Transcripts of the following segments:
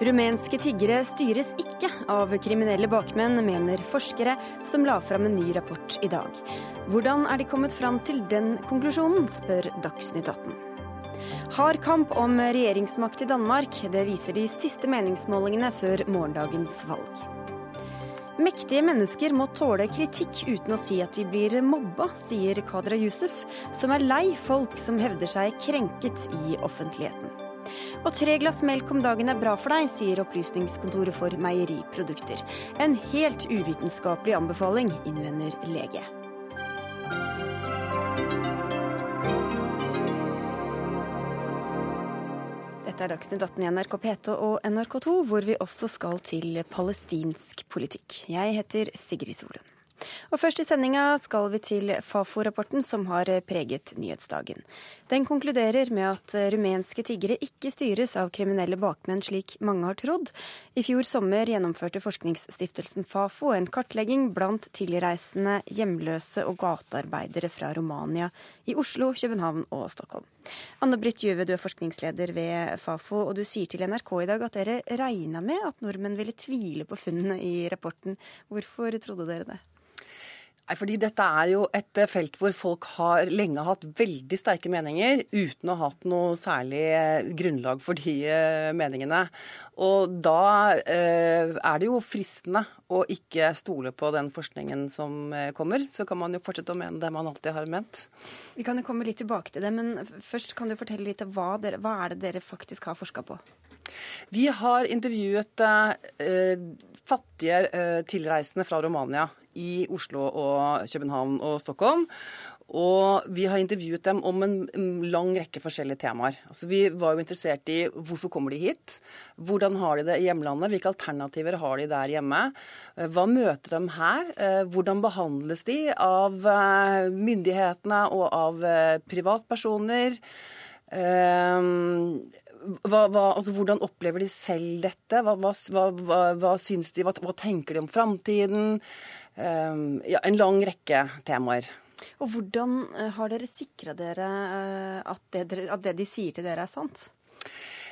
Rumenske tiggere styres ikke av kriminelle bakmenn, mener forskere som la fram en ny rapport i dag. Hvordan er de kommet fram til den konklusjonen, spør Dagsnytt 18. Hard kamp om regjeringsmakt i Danmark. Det viser de siste meningsmålingene før morgendagens valg. Mektige mennesker må tåle kritikk uten å si at de blir mobba, sier Kadra Yusuf, som er lei folk som hevder seg krenket i offentligheten. Og tre glass melk om dagen er bra for deg, sier Opplysningskontoret for meieriprodukter. En helt uvitenskapelig anbefaling, innvender lege. Dette er Dagsnytt 18 i NRK P2 og NRK2, hvor vi også skal til palestinsk politikk. Jeg heter Sigrid Solund. Og først i sendinga skal vi til Fafo-rapporten som har preget nyhetsdagen. Den konkluderer med at rumenske tiggere ikke styres av kriminelle bakmenn, slik mange har trodd. I fjor sommer gjennomførte forskningsstiftelsen Fafo en kartlegging blant tilreisende hjemløse og gatearbeidere fra Romania i Oslo, København og Stockholm. Anne Britt Juve, du er forskningsleder ved Fafo, og du sier til NRK i dag at dere regna med at nordmenn ville tvile på funnene i rapporten. Hvorfor trodde dere det? Nei, fordi Dette er jo et eh, felt hvor folk har lenge hatt veldig sterke meninger uten å ha hatt noe særlig eh, grunnlag for de eh, meningene. Og da eh, er det jo fristende å ikke stole på den forskningen som kommer. Så kan man jo fortsette å mene det man alltid har ment. Vi kan jo komme litt tilbake til det, men først kan du fortelle litt om hva, dere, hva er det dere faktisk har forska på? Vi har intervjuet eh, fattige eh, tilreisende fra Romania i Oslo og København og Stockholm. Og vi har intervjuet dem om en lang rekke forskjellige temaer. Altså, vi var jo interessert i hvorfor kommer de hit? Hvordan har de det i hjemlandet? Hvilke alternativer har de der hjemme? Eh, hva møter dem her? Eh, hvordan behandles de av eh, myndighetene og av privatpersoner? Hva, hva, altså, hvordan opplever de selv dette? Hva, hva, syns de? Hva, tenker de om framtiden? Um, ja, en lang rekke temaer. Og hvordan eh, har dere sikra dere eh, at det, at det de sier til dere er sant?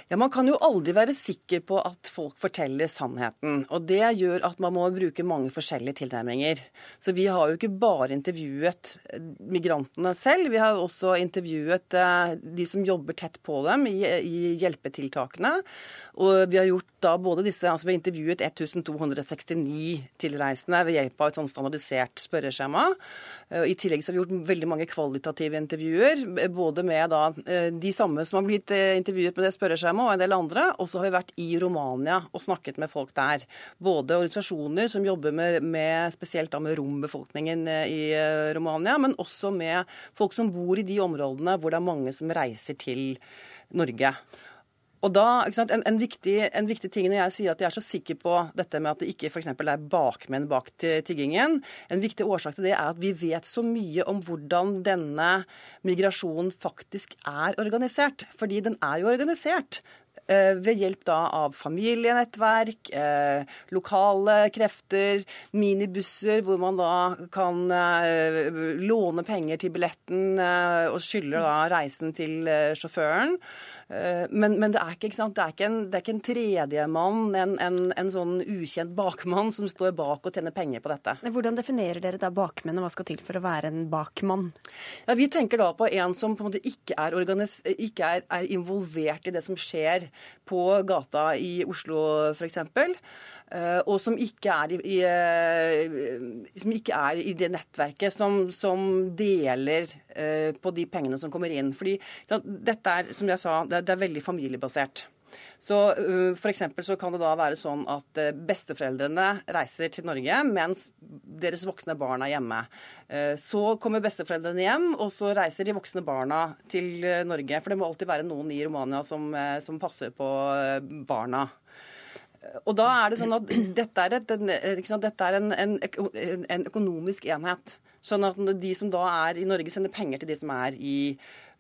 Ja, Man kan jo aldri være sikker på at folk forteller sannheten. og Det gjør at man må bruke mange forskjellige tilnærminger. Så Vi har jo ikke bare intervjuet eh, migrantene selv, vi har også intervjuet de som jobber tett på dem i, i hjelpetiltakene. Og vi har gjort da både disse, altså vi har intervjuet 1269 tilreisende ved hjelp av et sånn standardisert spørreskjema. Eh, I tillegg så har vi gjort veldig mange kvalitative intervjuer, både med da eh, de samme som har blitt eh, intervjuet med det spørreskjemaet, og en del andre. Og så har vi vært i Romania og snakket med folk der. Både organisasjoner som jobber med, med spesielt da med rombefolkningen i Romania, men også med folk som bor i de områdene hvor det er mange som reiser til Norge. Og da, en, en, viktig, en, viktig, ting når jeg sier at jeg er så sikker på dette med at det ikke for er bakmenn bak tiggingen, en viktig årsak til det er at vi vet så mye om hvordan denne migrasjonen faktisk er organisert. Fordi den er jo organisert. Eh, ved hjelp da av familienettverk, eh, lokale krefter, minibusser hvor man da kan eh, låne penger til billetten og skylder da reisen til sjåføren. Men, men, det er ikke, ikke det er ikke en, det er ikke en tredjemann, en, en, en, sånn ukjent bakmann, som står bak og tjener penger på dette. Hvordan definerer dere da bakmenn, og hva skal til for å være en bakmann? Ja, vi tenker da på en som på en måte ikke, er, ikke er, er involvert i det som skjer på gata i Oslo f.eks. Eh, og som ikke, i, i, som ikke er i, det nettverket som, som deler eh, på de pengene som kommer inn. Fordi dette er, som jeg sa, det er, det er veldig familiebasert. Så F.eks. så kan det da være sånn at besteforeldrene reiser til Norge mens deres voksne barn er hjemme. Så kommer besteforeldrene hjem, og så reiser de voksne barna til Norge. For det må alltid være noen i Romania som, som passer på barna. Og da er det sånn at dette er, et, dette er en, en, en, økonomisk enhet. Sånn at de som da er i Norge, sender penger til de som er i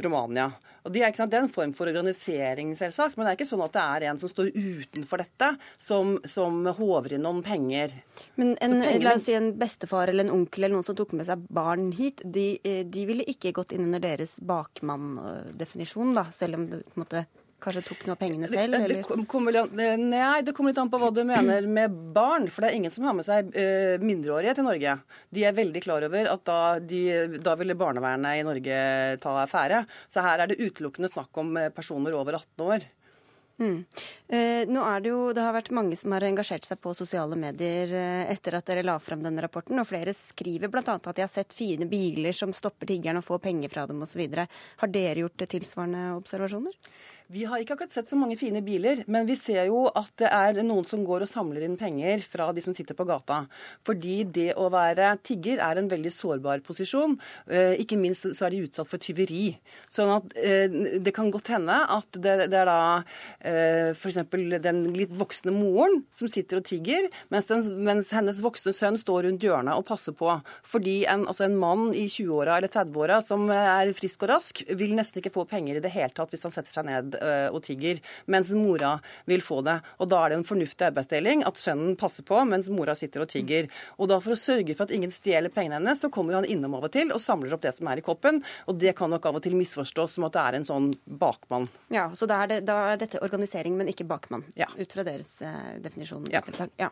Romania. Og de er, det er en form for organisering, selvsagt, men det er ikke sånn at det er en som står utenfor dette, som, som håver inn noen penger. Men en, penger... la oss si en bestefar eller en onkel eller noen som tok med seg barn hit, de, de ville ikke gått inn under deres bakmanndefinisjon, da, selv om det på en måte kanskje tok noe av pengene selv? Det, det kommer, nei, det kommer litt an på hva du mener med barn. For det er ingen som har med seg uh, mindreårige til Norge. De er veldig klar over at da, de, da ville barnevernet i Norge ta affære. Så her er det utelukkende snakk om personer over 18 år. Mm. Eh, nå er Det jo, det har vært mange som har engasjert seg på sosiale medier eh, etter at dere la frem denne rapporten. og Flere skriver bl.a. at de har sett fine biler som stopper tiggerne og får penger fra dem osv. Har dere gjort tilsvarende observasjoner? Vi har ikke akkurat sett så mange fine biler, men vi ser jo at det er noen som går og samler inn penger fra de som sitter på gata. Fordi det å være tigger er en veldig sårbar posisjon. Eh, ikke minst så er de utsatt for tyveri. Sånn at det kan godt hende at det, det er da Eh, f.eks. den litt voksne moren som sitter og tigger, mens, den, mens, hennes voksne sønn står rundt hjørnet og passer på. Fordi en, altså en mann i 20-åra eller 30-åra som er frisk og rask, vil nesten ikke få penger i det hele tatt hvis han setter seg ned uh, og tigger, mens mora vil få det. Og Da er det en fornuftig arbeidsdeling at sønnen passer på mens mora sitter og tigger. Og da For å sørge for at ingen stjeler pengene hennes, så kommer han innom av og til og samler opp det som er i koppen. Og det kan nok av og til misforstås som at det er en sånn bakmann. Ja, så da er, det, da er dette organisering, men ikke bakmann. Ja. Ut fra deres uh, definisjon. Ja. ja.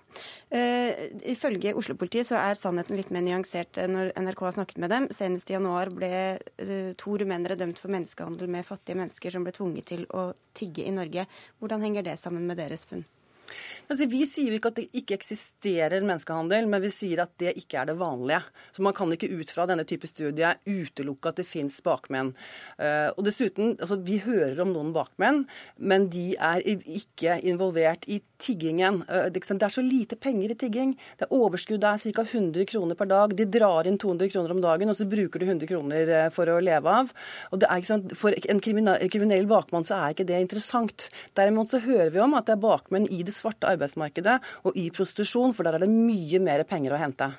Uh, ifølge Oslo-politiet så er sannheten litt mer nyansert når NRK har snakket med dem. Senest i januar ble uh, to rumenere dømt for menneskehandel med fattige mennesker som ble tvunget til å tigge i Norge. Hvordan henger det sammen med deres funn? Altså, vi sier ikke at det ikke eksisterer menneskehandel, men vi sier at det ikke er det vanlige. Så Man kan ikke ut fra denne type studier utelukke at det fins bakmenn. Uh, og dessuten, altså, Vi hører om noen bakmenn, men de er ikke involvert i tiggingen. Uh, det er så lite penger i tigging. Det Overskuddet er ca. 100 kroner per dag. De drar inn 200 kroner om dagen, og så bruker de 100 kroner uh, for å leve av. Og det er ikke sant, For en kriminell bakmann så er ikke det interessant. Derimot så hører vi om at det er bakmenn i det svarte arbeidsmarkedet og i prostitusjon, for der er det mye mer penger å hente.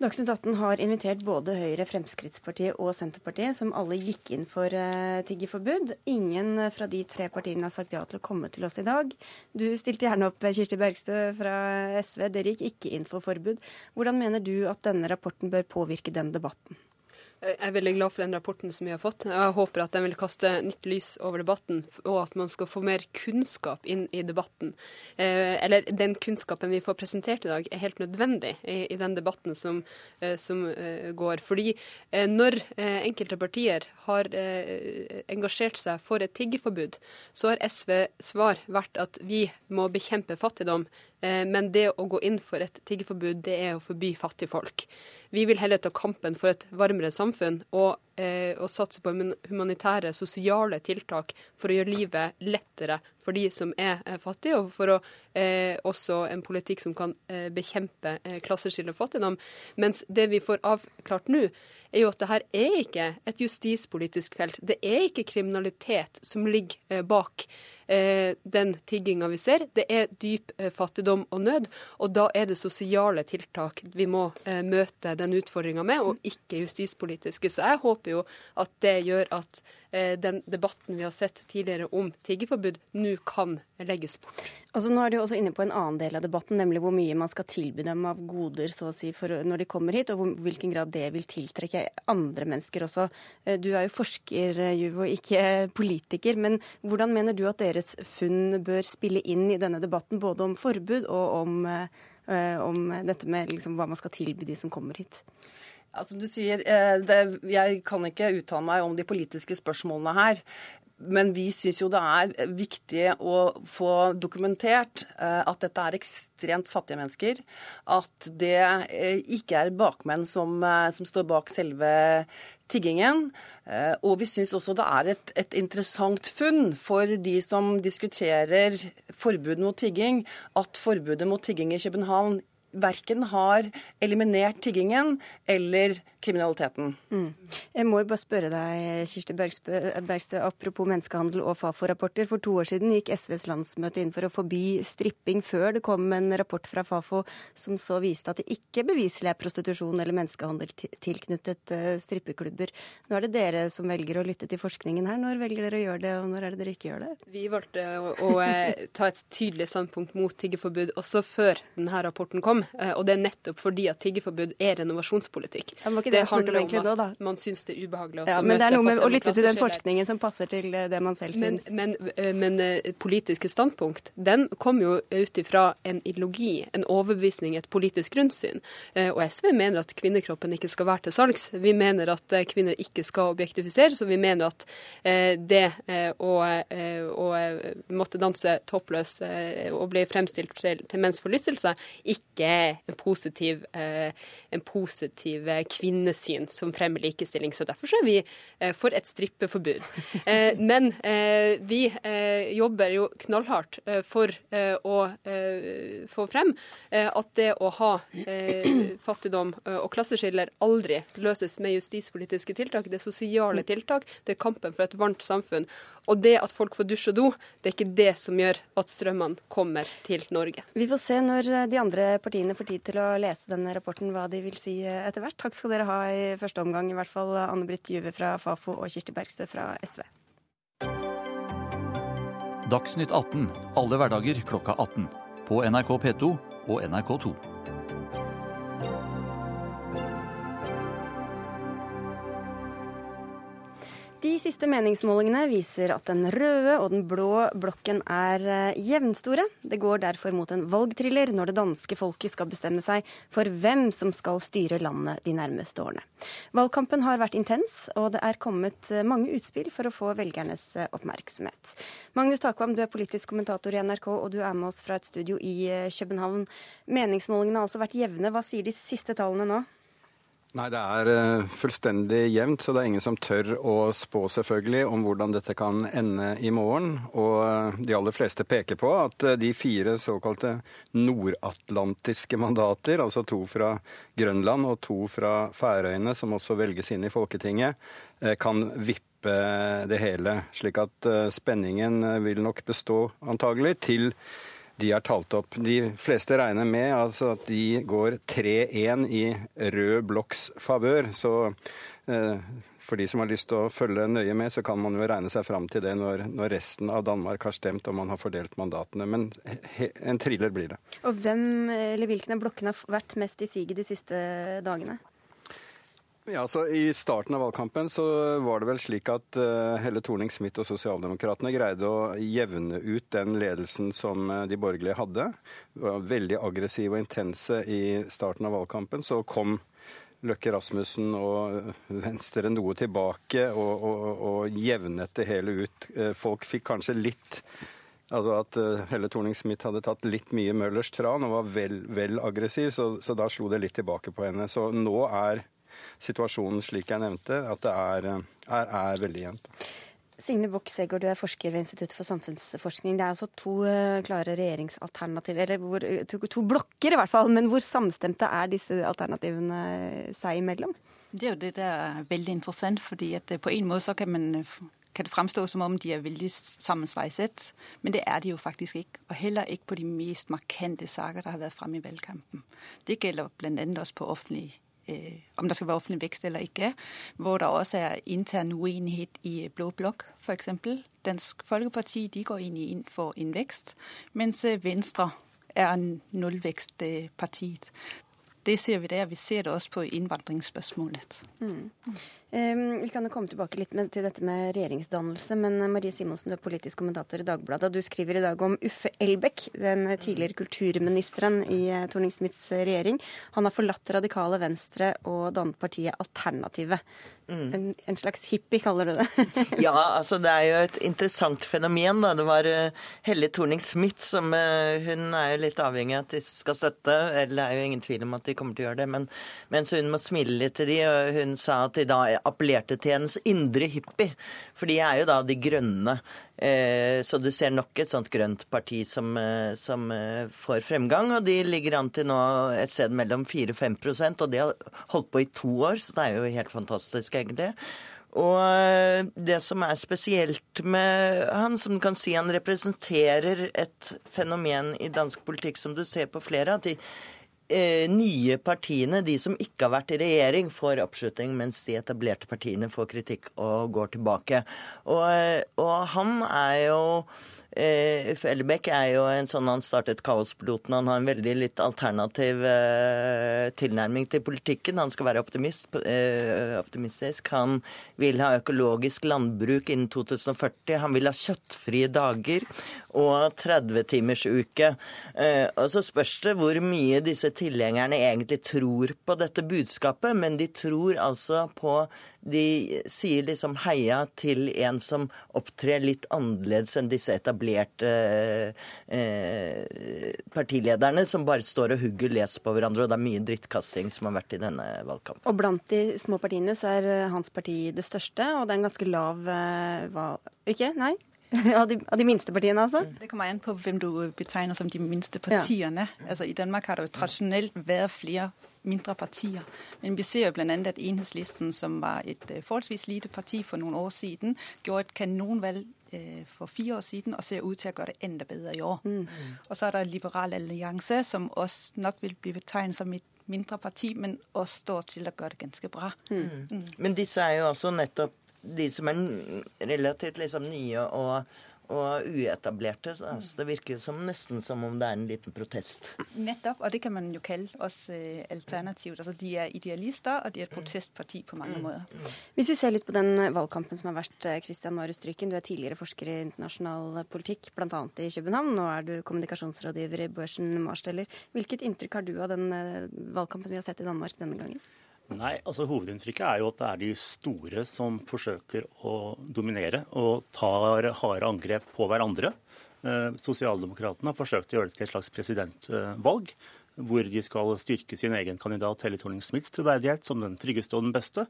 Dagsnytt 18 har invitert både Høyre, Fremskrittspartiet og Senterpartiet, som alle gikk inn for uh, tiggerforbud. Ingen fra de tre partiene har sagt ja til å komme til oss i dag. Du stilte gjerne opp, Kirsti Bergstø fra SV. Dere gikk ikke inn for forbud. Hvordan mener du at denne rapporten bør påvirke den debatten? Jeg er veldig glad for den rapporten som vi har fått. Jeg håper at den vil kaste nytt lys over debatten, og at man skal få mer kunnskap inn i debatten. Eh, eller den kunnskapen vi får presentert i dag, er helt nødvendig i, i den debatten som, eh, som eh, går. Fordi eh, når eh, enkelte partier har eh, engasjert seg for et tiggerforbud, så har SV svar vært at vi må bekjempe fattigdom Eh, men det å gå inn for et tiggeforbud, det er å forby fattige folk. Vi vil heller ta kampen for et varmere samfunn og, eh, og satse på humanitære, sosiale tiltak for å gjøre livet lettere for de som er eh, fattige, og for å, eh, også en politikk som kan eh, bekjempe eh, klasseskille og fattigdom. Mens det vi får avklart nå, er jo at det her er ikke et justispolitisk felt. Det er ikke kriminalitet som ligger eh, bak eh, den tigginga vi ser. Det er dyp fattigdom og nød, og da er det sosiale tiltak vi må møte den utfordringa med, og ikke justispolitiske. Så jeg håper jo at det gjør at den debatten vi har sett tidligere om tiggeforbud, nå kan legges bort. Altså Nå er de også inne på en annen del av debatten, nemlig hvor mye man skal tilby dem av goder så å si, når de kommer hit, og hvor, hvilken grad det vil tiltrekke andre mennesker også. Eh, du er jo forsker, eh, Juvo, ikke politiker. Men hvordan mener du at deres funn bør spille inn i denne debatten, både om forbud og om, eh, om dette med liksom, hva man skal tilby de som kommer hit? Ja, som du sier, det, Jeg kan ikke uttale meg om de politiske spørsmålene her. Men vi syns jo det er viktig å få dokumentert eh, at dette er ekstremt fattige mennesker. At det eh, ikke er bakmenn som, eh, som står bak selve tiggingen. Og vi syns også det er et, et, interessant funn for de som diskuterer forbud mot tigging, at forbudet mot tigging i København verken har eliminert tiggingen eller kriminaliteten. Mm. Jeg må jo bare spørre deg, Kirsti Bergstø, apropos menneskehandel og Fafo-rapporter. For to år siden gikk SVs landsmøte inn for å forby stripping, før det kom en rapport fra Fafo som så viste at det ikke beviselig er prostitusjon eller menneskehandel tilknyttet uh, strippeklubber. Nå er det dere som velger å lytte til forskningen her. Når velger dere å gjøre det, og når er det dere ikke gjør det? Vi valgte å, å eh, ta et tydelig standpunkt mot tiggeforbud også før denne rapporten kom. Og det er nettopp fordi at tiggeforbud er renovasjonspolitikk. Ja, det, det handler om at nå, man syns det er ubehagelig ja, men det er noe med å lytte til den forskningen som passer til det man selv syns. Men, men, men politiske standpunkt, den kommer jo ut ifra en ideologi, en overbevisning, et politisk grunnsyn. Og SV mener at kvinnekroppen ikke skal være til salgs. Vi mener at kvinner ikke skal objektifiseres, og vi mener at det å, å måtte danse toppløs og bli fremstilt til, til menns forlystelse, ikke en positiv, eh, en positiv eh, kvinnesyn som fremmer likestilling. Så Derfor er vi eh, for et strippeforbud. Men vi jobber jo knallhardt for å få frem at det å ha fattigdom og klasseskiller aldri løses med justispolitiske tiltak. Det er sosiale tiltak, det er kampen for et varmt samfunn. Og det at folk får dusj og do, det er ikke det som gjør at strømmene kommer til Norge. Vi får se når de andre partiene får tid til å lese denne rapporten, hva de vil si etter hvert. Takk skal dere ha i første omgang, i hvert fall Anne Britt Juve fra Fafo og Kirsti Bergstø fra SV. Dagsnytt 18 alle hverdager klokka 18. På NRK P2 og NRK2. De siste meningsmålingene viser at den røde og den blå blokken er eh, jevnstore. Det går derfor mot en valgthriller når det danske folket skal bestemme seg for hvem som skal styre landet de nærmeste årene. Valgkampen har vært intens, og det er kommet eh, mange utspill for å få velgernes eh, oppmerksomhet. Magnus Takvam, du er politisk kommentator i NRK, og du er med oss fra et studio i København. Meningsmålingene har altså vært jevne. Hva sier de siste tallene nå? Nei, det er eh, fullstendig jevnt, så det er ingen som tør å spå selvfølgelig om hvordan dette kan ende i morgen. Og eh, de aller fleste peker på at eh, de fire såkalte nordatlantiske mandater, altså to fra Grønland og to fra Færøyene, som også velges inn i Folketinget, kan vippe det hele. Slik at spenningen vil nok bestå antagelig til de er talt opp. De fleste regner med altså at de går 3-1 i rød blokks favør. Så eh, for de som har lyst til å følge nøye med, så kan man jo regne seg fram til det når, når resten av Danmark har stemt og man har fordelt mandatene. Men he, en thriller blir det. Og hvem eller hvilken av blokkene har vært mest i siget de siste dagene? Ja, så I starten av valgkampen så var det vel slik at uh, Helle Thorning-Smith og sosialdemokratene greide å jevne ut den ledelsen som uh, de borgerlige hadde. De var veldig aggressive og intense i starten av valgkampen. Så kom Løkke Rasmussen og Venstre noe tilbake og, og, og jevnet det hele ut. Folk fikk kanskje litt Altså at Helle Thorning-Smith hadde tatt litt mye Møllers tran og var vel, vel aggressiv, så, så da slo det litt tilbake på henne. Så nå er situasjonen slik jeg nevnte, at det er, er, er veldig jevnt. Signe Bock Segård, du er forsker ved Institutt for samfunnsforskning. Det er altså to uh, klare regjeringsalternativer, eller hvor, to, to, blokker i hvert fall. Men hvor samstemte er disse alternativene seg imellom? Det er jo det der er veldig interessant, fordi at på en måte så kan man kan det fremstå som om de er veldig sammensveiset, men det er de jo faktisk ikke. Og heller ikke på de mest markante saker der har vært fremme i valgkampen. Det gjelder bl.a. også på offentlig øh, om det skal være offentlig vekst eller ikke, hvor der også er intern uenighet i Blå blokk, f.eks. Dansk Folkeparti de går egentlig inn for en vekst, mens øh, Venstre er nullvekstpartiet. Det ser vi der. Vi ser det også på innvandringsspørsmålet. Mm. Um, vi kan jo komme tilbake litt med, til dette med regjeringsdannelse, men eh, Marie Simonsen, du er politisk kommentator i Dagbladet. Du skriver i dag om Uffe Elbæk, den tidligere kulturministeren i eh, Thorning-Smiths regjering. Han har forlatt radikale Venstre og dannet partiet Alternativet. Mm. En, en, slags hippie, kaller du det? ja, altså det er jo et interessant fenomen. da. Det var Helle Thorning-Smith som Hun er jo litt avhengig av at de skal støtte, eller det er jo ingen tvil om at de kommer til å gjøre det, men, mens hun må smile litt til de, og hun sa at de da appellerte til hennes indre hippie. For de er jo da de grønne. Eh, så du ser nok et sånt grønt parti som, eh, som eh, får fremgang. Og de ligger an til nå et sted mellom 4 og 5% og de har holdt på i to år, så det er jo helt fantastisk, egentlig. Og det som er spesielt med han, som kan si han representerer et fenomen i dansk politikk som du ser på flere, at de eh, nye partiene, de som ikke har vært i regjering, får oppslutning, mens de etablerte partiene får kritikk og går tilbake. Og, og han er jo eh, Ellebekk er jo en sånn han startet Kaospiloten. Han har en veldig litt alternativ eh, tilnærming til politikken. Han skal være optimist, eh, optimistisk. Han vil ha økologisk landbruk innen 2040. Han vil ha kjøttfrie dager og 30-timersuke. Eh, og så spørs det hvor mye disse tilhengerne egentlig tror på dette budskapet, men de tror altså på de sier liksom heia til en som opptrer litt annerledes enn disse etablerte eh, partilederne, som bare står og hugger les på hverandre. Og det er mye drittkasting som har vært i denne valgkampen. Og blant de små partiene så er eh, hans parti det største, og det er en ganske lav eh, valg... Ikke? Nei? av, de, av de minste partiene, altså? Det kommer an på hvem du betegner som de minste partiene. Ja. Altså, I Danmark har det jo tradisjonelt vært flere mindre partier. Men vi ser jo bl.a. at Enhetslisten, som var et uh, forholdsvis lite parti for noen år siden, gjorde et kanonvalg uh, for fire år siden og ser ut til å gjøre det enda bedre i år. Mm. Og så er det Liberal Allianse, som også nok vil bli betegnet som et mindre parti, men også står til å gjøre det ganske bra. Mm. Mm. Men disse er jo også nettopp de som er relativt liksom nye og og uetablerte. Så altså, det virker jo som, nesten som om det er en liten protest. Nettopp, og det kan man jo kalle oss eh, alternativt. Altså, de er idealister, og de er et protestparti på mange måter. Hvis vi ser litt på den valgkampen som har vært, eh, Christian Marius Stryken. Du er tidligere forsker i internasjonal politikk, bl.a. i København. Nå er du kommunikasjonsrådgiver i børsen Marsteller. Hvilket inntrykk har du av den eh, valgkampen vi har sett i Danmark denne gangen? Nei, altså Hovedinntrykket er jo at det er de store som forsøker å dominere og tar harde angrep på hverandre. Eh, Sosialdemokratene har forsøkt å gjøre det til et slags presidentvalg, hvor de skal styrke sin egen kandidat Helle Thorning-Smiths troverdighet som den tryggeste og den beste,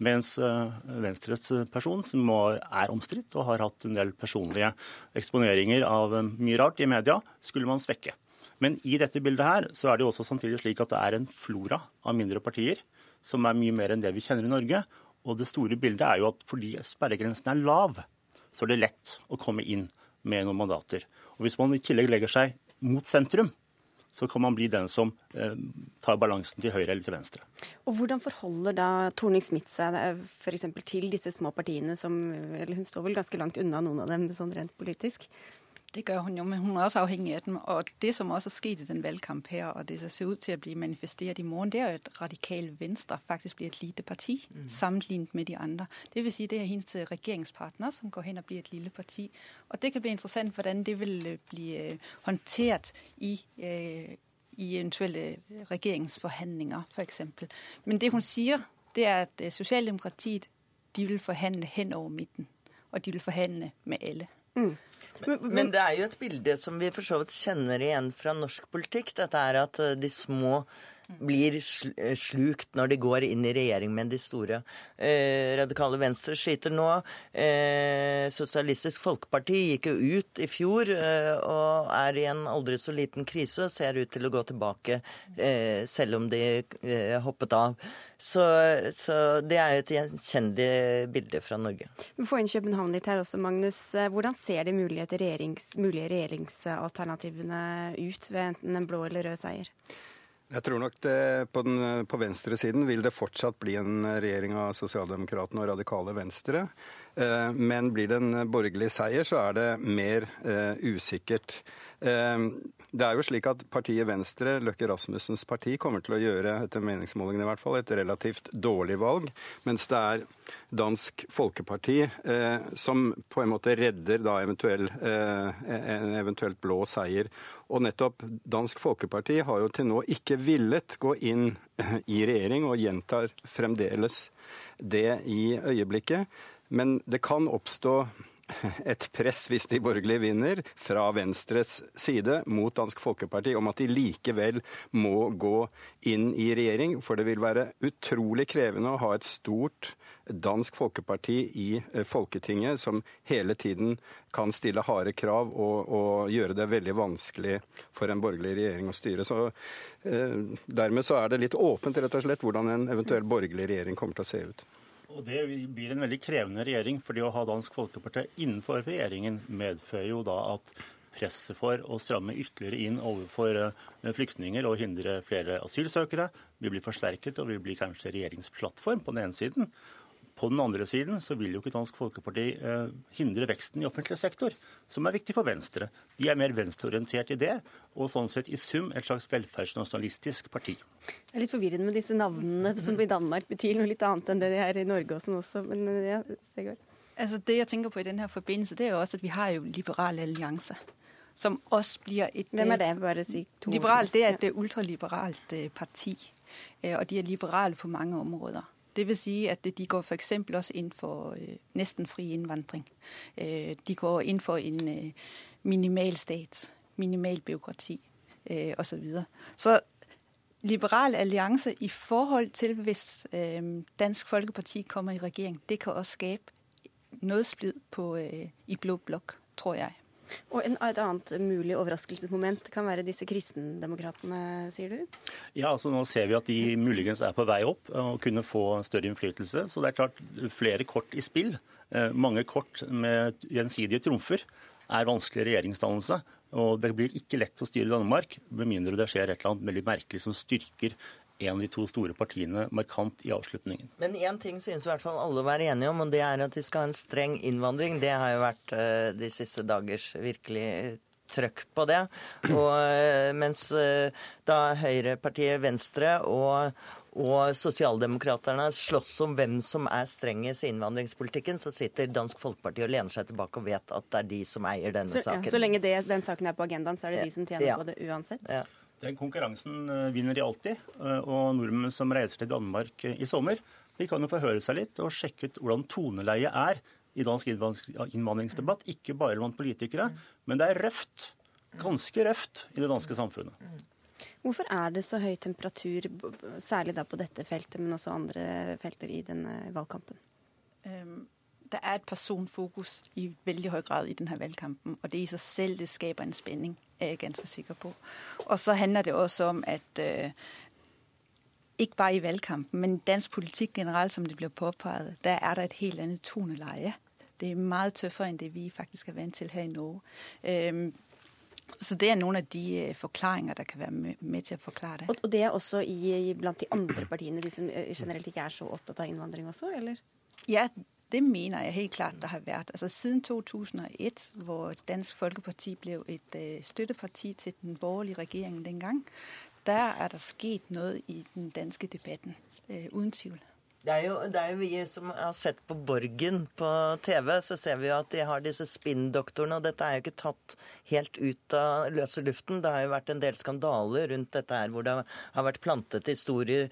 mens eh, Venstres person, som er omstridt og har hatt en del personlige eksponeringer av eh, mye rart i media, skulle man svekke. Men i dette bildet her så er det jo også samtidig slik at det er en flora av mindre partier som er mye mer enn det vi kjenner i Norge. Og det store bildet er jo at fordi sperregrensen er lav, så er det lett å komme inn med noen mandater. Og hvis man i tillegg legger seg mot sentrum, så kan man bli den som eh, tar balansen til høyre eller til venstre. Og Hvordan forholder da Torning Smith seg for f.eks. til disse små partiene, som eller hun står vel ganske langt unna noen av dem sånn rent politisk? Det gør hun jo, men hun er også afhængig af dem. Og det, som også er sket i den valgkamp her, og det ser ud til at blive manifesteret i morgen, det er jo, at radikale Venstre faktisk bliver et lille parti, mm. sammenlignet med de andre. Det vil sige, det er hendes regjeringspartner regeringspartner, som går hen og bliver et lille parti. Og det kan blive interessant, hvordan det vil bli blive øh, håndteret i i eventuelle regeringsforhandlinger, for eksempel. Men det hun sier, det er at Sosialdemokratiet de vil forhandle hen over midten. Og de vil forhandle med alle. Mm. Men, men, det er jo et bilde som vi for så vidt kjenner igjen fra norsk politikk. Dette er at eh, de små blir eh, slukt når de går inn i regjering med de store. Eh, radikale Venstre sliter nå. Eh, Sosialistisk Folkeparti gikk jo ut i fjor eh, og er i en aldri så liten krise og ser ut til å gå tilbake eh, selv om de eh, hoppet av. Så, så, det er jo et gjenkjennelig bilde fra Norge. Vi får inn København litt her også, Magnus. Hvordan ser de regjerings, mulige regjeringsalternativene ut ved enten en blå eller rød seier? Jeg tror nok det, på, den, på venstresiden vil det fortsatt bli en regjering av sosialdemokratene og radikale venstre. Eh, men blir det en borgerlig seier, så er det mer uh, usikkert. Det er jo slik at partiet Venstre, Løkke Rasmussens parti, kommer til å gjøre etter meningsmålingene i hvert fall, et relativt dårlig valg. Mens det er Dansk Folkeparti eh, som på en måte redder da eventuell, en eventuelt blå seier. Og nettopp Dansk Folkeparti har jo til nå ikke villet gå inn i regjering, og gjentar fremdeles det i øyeblikket. Men det kan oppstå et press, hvis de borgerlige vinner, fra Venstres side mot Dansk Folkeparti om at de likevel må gå inn i regjering. For det vil være utrolig krevende å ha et stort Dansk Folkeparti i eh, Folketinget som hele tiden kan stille harde krav og, og gjøre det veldig vanskelig for en borgerlig regjering å styre. Så eh, Dermed så er det litt åpent rett og slett hvordan en eventuell borgerlig regjering kommer til å se ut. Og Det blir en veldig krevende regjering, fordi å ha Dansk Folkeparti innenfor regjeringen medfører jo da at presset for å stramme ytterligere inn overfor eh, flyktninger og hindre flere asylsøkere vil bli forsterket, og vil bli kanskje regjeringsplattform på den ene siden. På den andre siden så vil jo ikke Dansk Folkeparti eh, hindre veksten i offentlig sektor, som er viktig for Venstre. De er mer venstreorientert i det, og sånn sett i sum et slags velferdsnasjonalistisk parti. Det er litt forvirrende med disse navnene som i Danmark betyr noe litt annet enn det de er i Norge og sånn også. Men eh, ja, Segård. Altså Det jeg tenker på i denne forbindelse, det er jo også at vi har jo Liberal Allianse. Som også blir et Hvem er det? Bare si to Liberal, det er et ultraliberalt eh, parti. Eh, og de er liberale på mange områder. Vil si at de går f.eks. også inn for øh, nesten fri innvandring. Øh, de går inn for en øh, minimal stat, minimal byråkrati osv. Så, så Liberal allianse i forhold til hvis Dansk Folkeparti kommer i regjering, det kan også skape noe splid på, i blå blokk, tror jeg. Og en, Et annet mulig overraskelsesmoment kan være disse kristendemokratene, sier du? Ja, altså Nå ser vi at de muligens er på vei opp og kunne få større innflytelse. Så det er klart flere kort i spill. Eh, mange kort med gjensidige trumfer er vanskelig regjeringsdannelse. Og det blir ikke lett å styre Danmark med mindre det skjer et eller annet veldig merkelig som styrker en av de to store partiene markant i avslutningen. Men én ting synes i hvert fall alle å være enige om, og det er at de skal ha en streng innvandring. Det har jo vært uh, de siste dagers virkelig trøkk på det. Og uh, mens uh, da høyrepartiet Venstre og, og Sosialdemokraterne slåss om hvem som er strengest i innvandringspolitikken, så sitter Dansk Folkeparti og lener seg tilbake og vet at det er de som eier denne så, saken. Ja, så lenge det, den saken er på agendaen, så er det de som tjener ja. på det uansett? Ja. Den konkurransen eh, vinner de alltid. Eh, og nordmenn som reiser til Danmark eh, i sommer, de kan jo få høre seg litt og sjekke ut hvordan toneleiet er i dansk innvandringsdebatt. Ikke bare blant politikere, men det er røft. Ganske røft i det danske samfunnet. Hvorfor er det så høy temperatur, særlig da på dette feltet, men også andre felter i denne valgkampen? Um der er et personfokus i veldig høy grad i denne valgkampen. Og det i seg selv det skaper en spenning, er jeg ganske sikker på. Og så handler det også om at øh, ikke bare i valgkampen, men i dansk politikk generelt, som det blir påpekt, der er det et helt annet toneleie. Det er mye tøffere enn det vi faktisk er vant til her i Norge. Så det er noen av de øh, forklaringer der kan være med til å forklare det. Og det er også i, blant de andre partiene, de som øh, generelt ikke er så opptatt av innvandring også, eller? Ja, det mener jeg helt klart det har vært. Altså Siden 2001, hvor Dansk Folkeparti ble et uh, støtteparti til den borgerlige regjeringen den gang, der er det skjedd noe i den danske debatten. Uh, uten tvil. Det er, jo, det er, jo, vi som har sett på Borgen på TV, så ser vi jo at de har disse spinndoktorene. Og dette er jo ikke tatt helt ut av løse luften. Det har jo vært en del skandaler rundt dette her, hvor det har vært plantet historier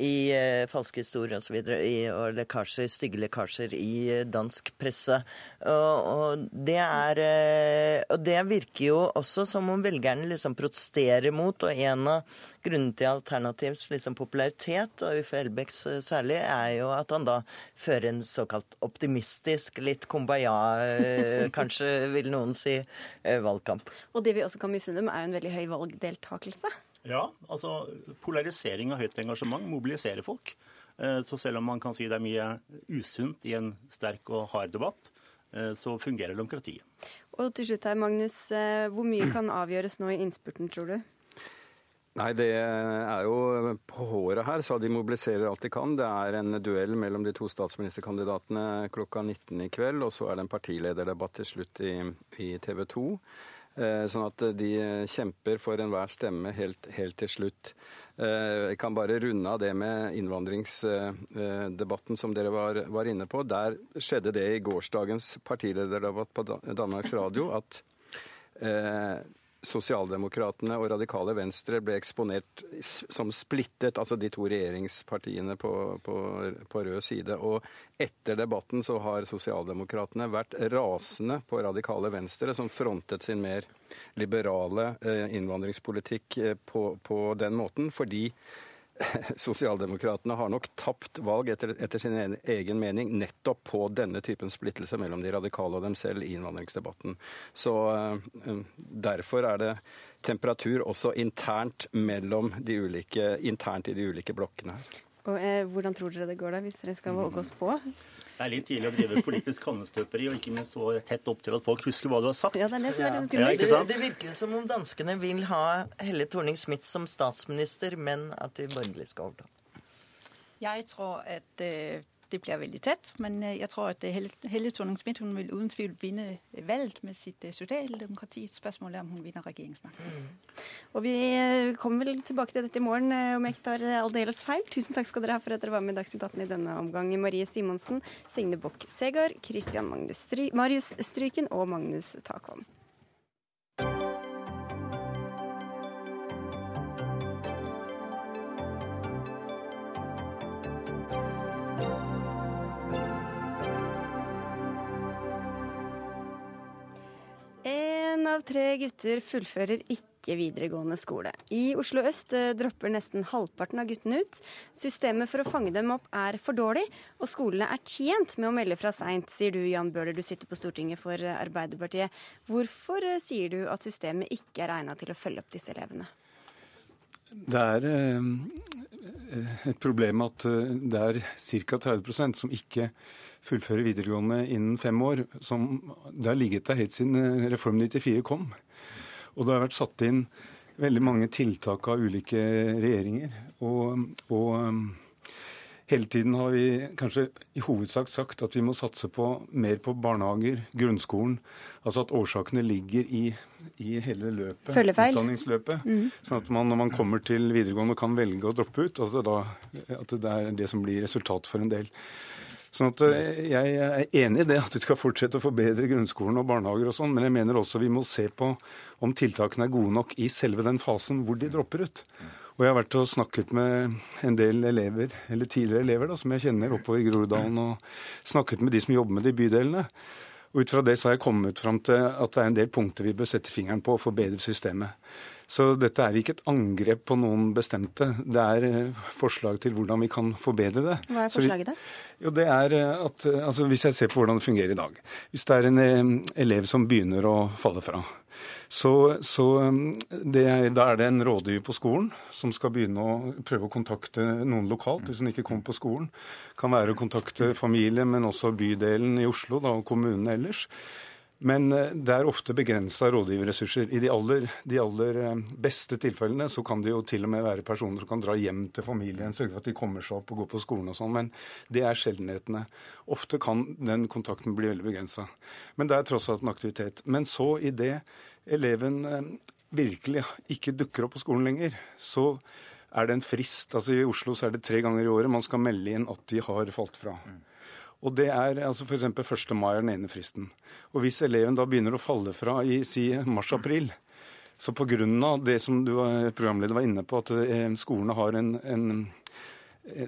i eh, falske historier osv. Og lekkasjer, stygge lekkasjer i eh, dansk presse. Og, og, det er, eh, og det virker jo også som om velgerne liksom protesterer mot. Og en av grunnene til Alternativs liksom popularitet, og Uffe Elbæks eh, særlig, er jo at han da fører en såkalt optimistisk, litt kumbaya, kanskje vil noen si, valgkamp. Og det vi også kan misunne dem, er jo en veldig høy valgdeltakelse. Ja, altså polarisering og høyt engasjement mobiliserer folk. Eh, så selv om man kan si det er mye usunt i en sterk og hard debatt, eh, så fungerer demokratiet. Og til slutt her, Magnus. Eh, hvor mye kan avgjøres nå i innspurten, tror du? Nei, det er jo på håret her, så de mobiliserer alt de kan. Det er en duell mellom de to statsministerkandidatene klokka 19 i kveld, og så er det en partilederdebatt til slutt i, i TV 2. Eh, sånn at de kjemper for enhver stemme helt, helt til slutt. Eh, jeg kan bare runde av det med innvandringsdebatten som dere var, var, inne på. Der skjedde det i gårsdagens partilederdebatt på Danmarks Radio at eh, Sosialdemokratene og Radikale Venstre ble eksponert som splittet, altså de to regjeringspartiene på, på, på, rød side. Og etter debatten så har Sosialdemokratene vært rasende på Radikale Venstre, som frontet sin mer liberale eh, innvandringspolitikk eh, på, på den måten, fordi Sosialdemokratene har nok tapt valg etter, etter, sin egen mening nettopp på denne typen splittelse mellom de radikale og dem selv i innvandringsdebatten. Så uh, derfor er det temperatur også internt, mellom de ulike, internt i de ulike blokkene her. Og eh, Hvordan tror dere det går da, hvis dere skal våge oss på? Det er litt tidlig å drive politisk kannestøperi og ikke minst så tett opp til at folk husker hva du har sagt. Ja, Det er det som er litt skummelt. Ja, det, det, virker som om danskene vil ha Helle Thorning-Smith som statsminister, men at de borgerlige skal overta. Jeg tror at uh, det blir veldig tett. Men jeg tror at Helle, Helle Thorning-Smith hun vil uten tvil vinne valget med sitt sosialdemokrati. Spørsmålet er om hun vinner regjeringsmakten. Mm. Og vi kommer vel tilbake til dette i morgen, om jeg ikke tar aldeles feil. Tusen takk skal dere ha for at dere var med i Dagsnytt 18 i denne omgang. Marie Simonsen, Signe Bokk-Segar, Christian Stry Marius Stryken og Magnus Takholm. Av tre gutter fullfører ikke videregående skole. I Oslo øst eh, dropper nesten halvparten av guttene ut. Systemet for å fange dem opp er for dårlig, og skolene er tjent med å melde fra seint, sier du Jan Bøhler, du sitter på Stortinget for Arbeiderpartiet. Hvorfor eh, sier du at systemet ikke er egna til å følge opp disse elevene? Det er et problem at det er ca. 30% som ikke fullfører videregående innen fem år. Som, det har ligget der helt siden eh, Reform 94 kom. Og det har vært satt inn veldig mange tiltak av ulike regjeringer. Og, og eh, hele tiden har vi kanskje i hovedsak sagt at vi må satse på mer på barnehager, grunnskolen. Altså at årsakene ligger i, i hele løpet, utdanningsløpet. Mm. Sånn at man når man kommer til videregående kan velge å droppe ut. Altså da, at det er det som blir resultatet for en del. Sånn at eh, Jeg er enig i det at vi skal fortsette å forbedre grunnskolen og barnehager og sånn, men jeg mener også vi må se på om tiltakene er gode nok i selve den fasen hvor de dropper ut. Og Jeg har vært og snakket med en del elever, eller tidligere elever da, som jeg kjenner oppover i Groruddalen, og snakket med de som jobber med de bydelene. Og Ut fra det så har jeg kommet fram til at det er en del punkter vi bør sette fingeren på og forbedre systemet. Så dette er ikke et angrep på noen bestemte. Det er eh, forslag til hvordan vi kan forbedre det. Hva er forslaget, da? Jo, det er eh, at, eh, altså Hvis jeg ser på hvordan det fungerer i dag. Hvis det er en elev som begynner å falle fra, så, så det, da er det en rådgiver på skolen som skal begynne å prøve å kontakte noen lokalt hvis han ikke kommer på skolen. Kan være å kontakte familie, men også bydelen i Oslo da, og kommunene ellers. Men eh, det er ofte begrensa rådgiverressurser. I de aller, de aller, eh, beste tilfellene så kan det jo til og med være personer som kan dra hjem til familien, sørge for at de kommer seg opp og går på skolen og sånn. Men det er sjeldenhetene. Ofte kan den kontakten bli veldig begrensa. Men det er tross alt en aktivitet. Men så idet eleven eh, virkelig ikke dukker opp på skolen lenger, så er det en frist. Altså I Oslo så er det tre ganger i året man skal melde inn at de har falt fra. Og det er altså f.eks. 1. mai er den ene fristen. Og hvis eleven da begynner å falle fra i si mars-april, så pga. det som du programleder var inne på, at eh, skolene har en, en eh,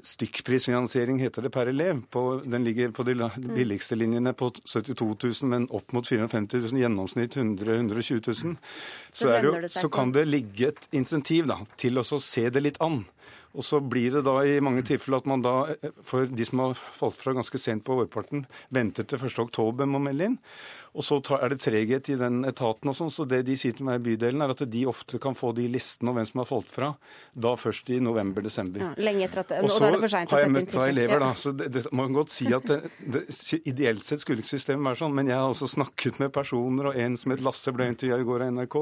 stykkprisfinansiering, heter det, per elev. På, den ligger på de billigste linjene på 72 000, men opp mot 450 000, gjennomsnitt 100 120 000. Så, jo, så kan det ligge et insentiv da, til å se det litt an. Og så blir det da i mange tilfeller at man da, for de som har falt fra ganske sent på vårparten, venter til 1.10 med å melde inn. Og så er det treghet i den etaten og sånn, så det de sier til meg i bydelen, er at de ofte kan få de listene om hvem som har falt fra, da først i november-desember. Ja, lenge etter at, og så har jeg møtt da elever, da, så det, det, man kan godt si at det, det, ideelt sett skulle ikke systemet være sånn, men jeg har altså snakket med personer, og en som het Lasse ble intervjua i går av NRK,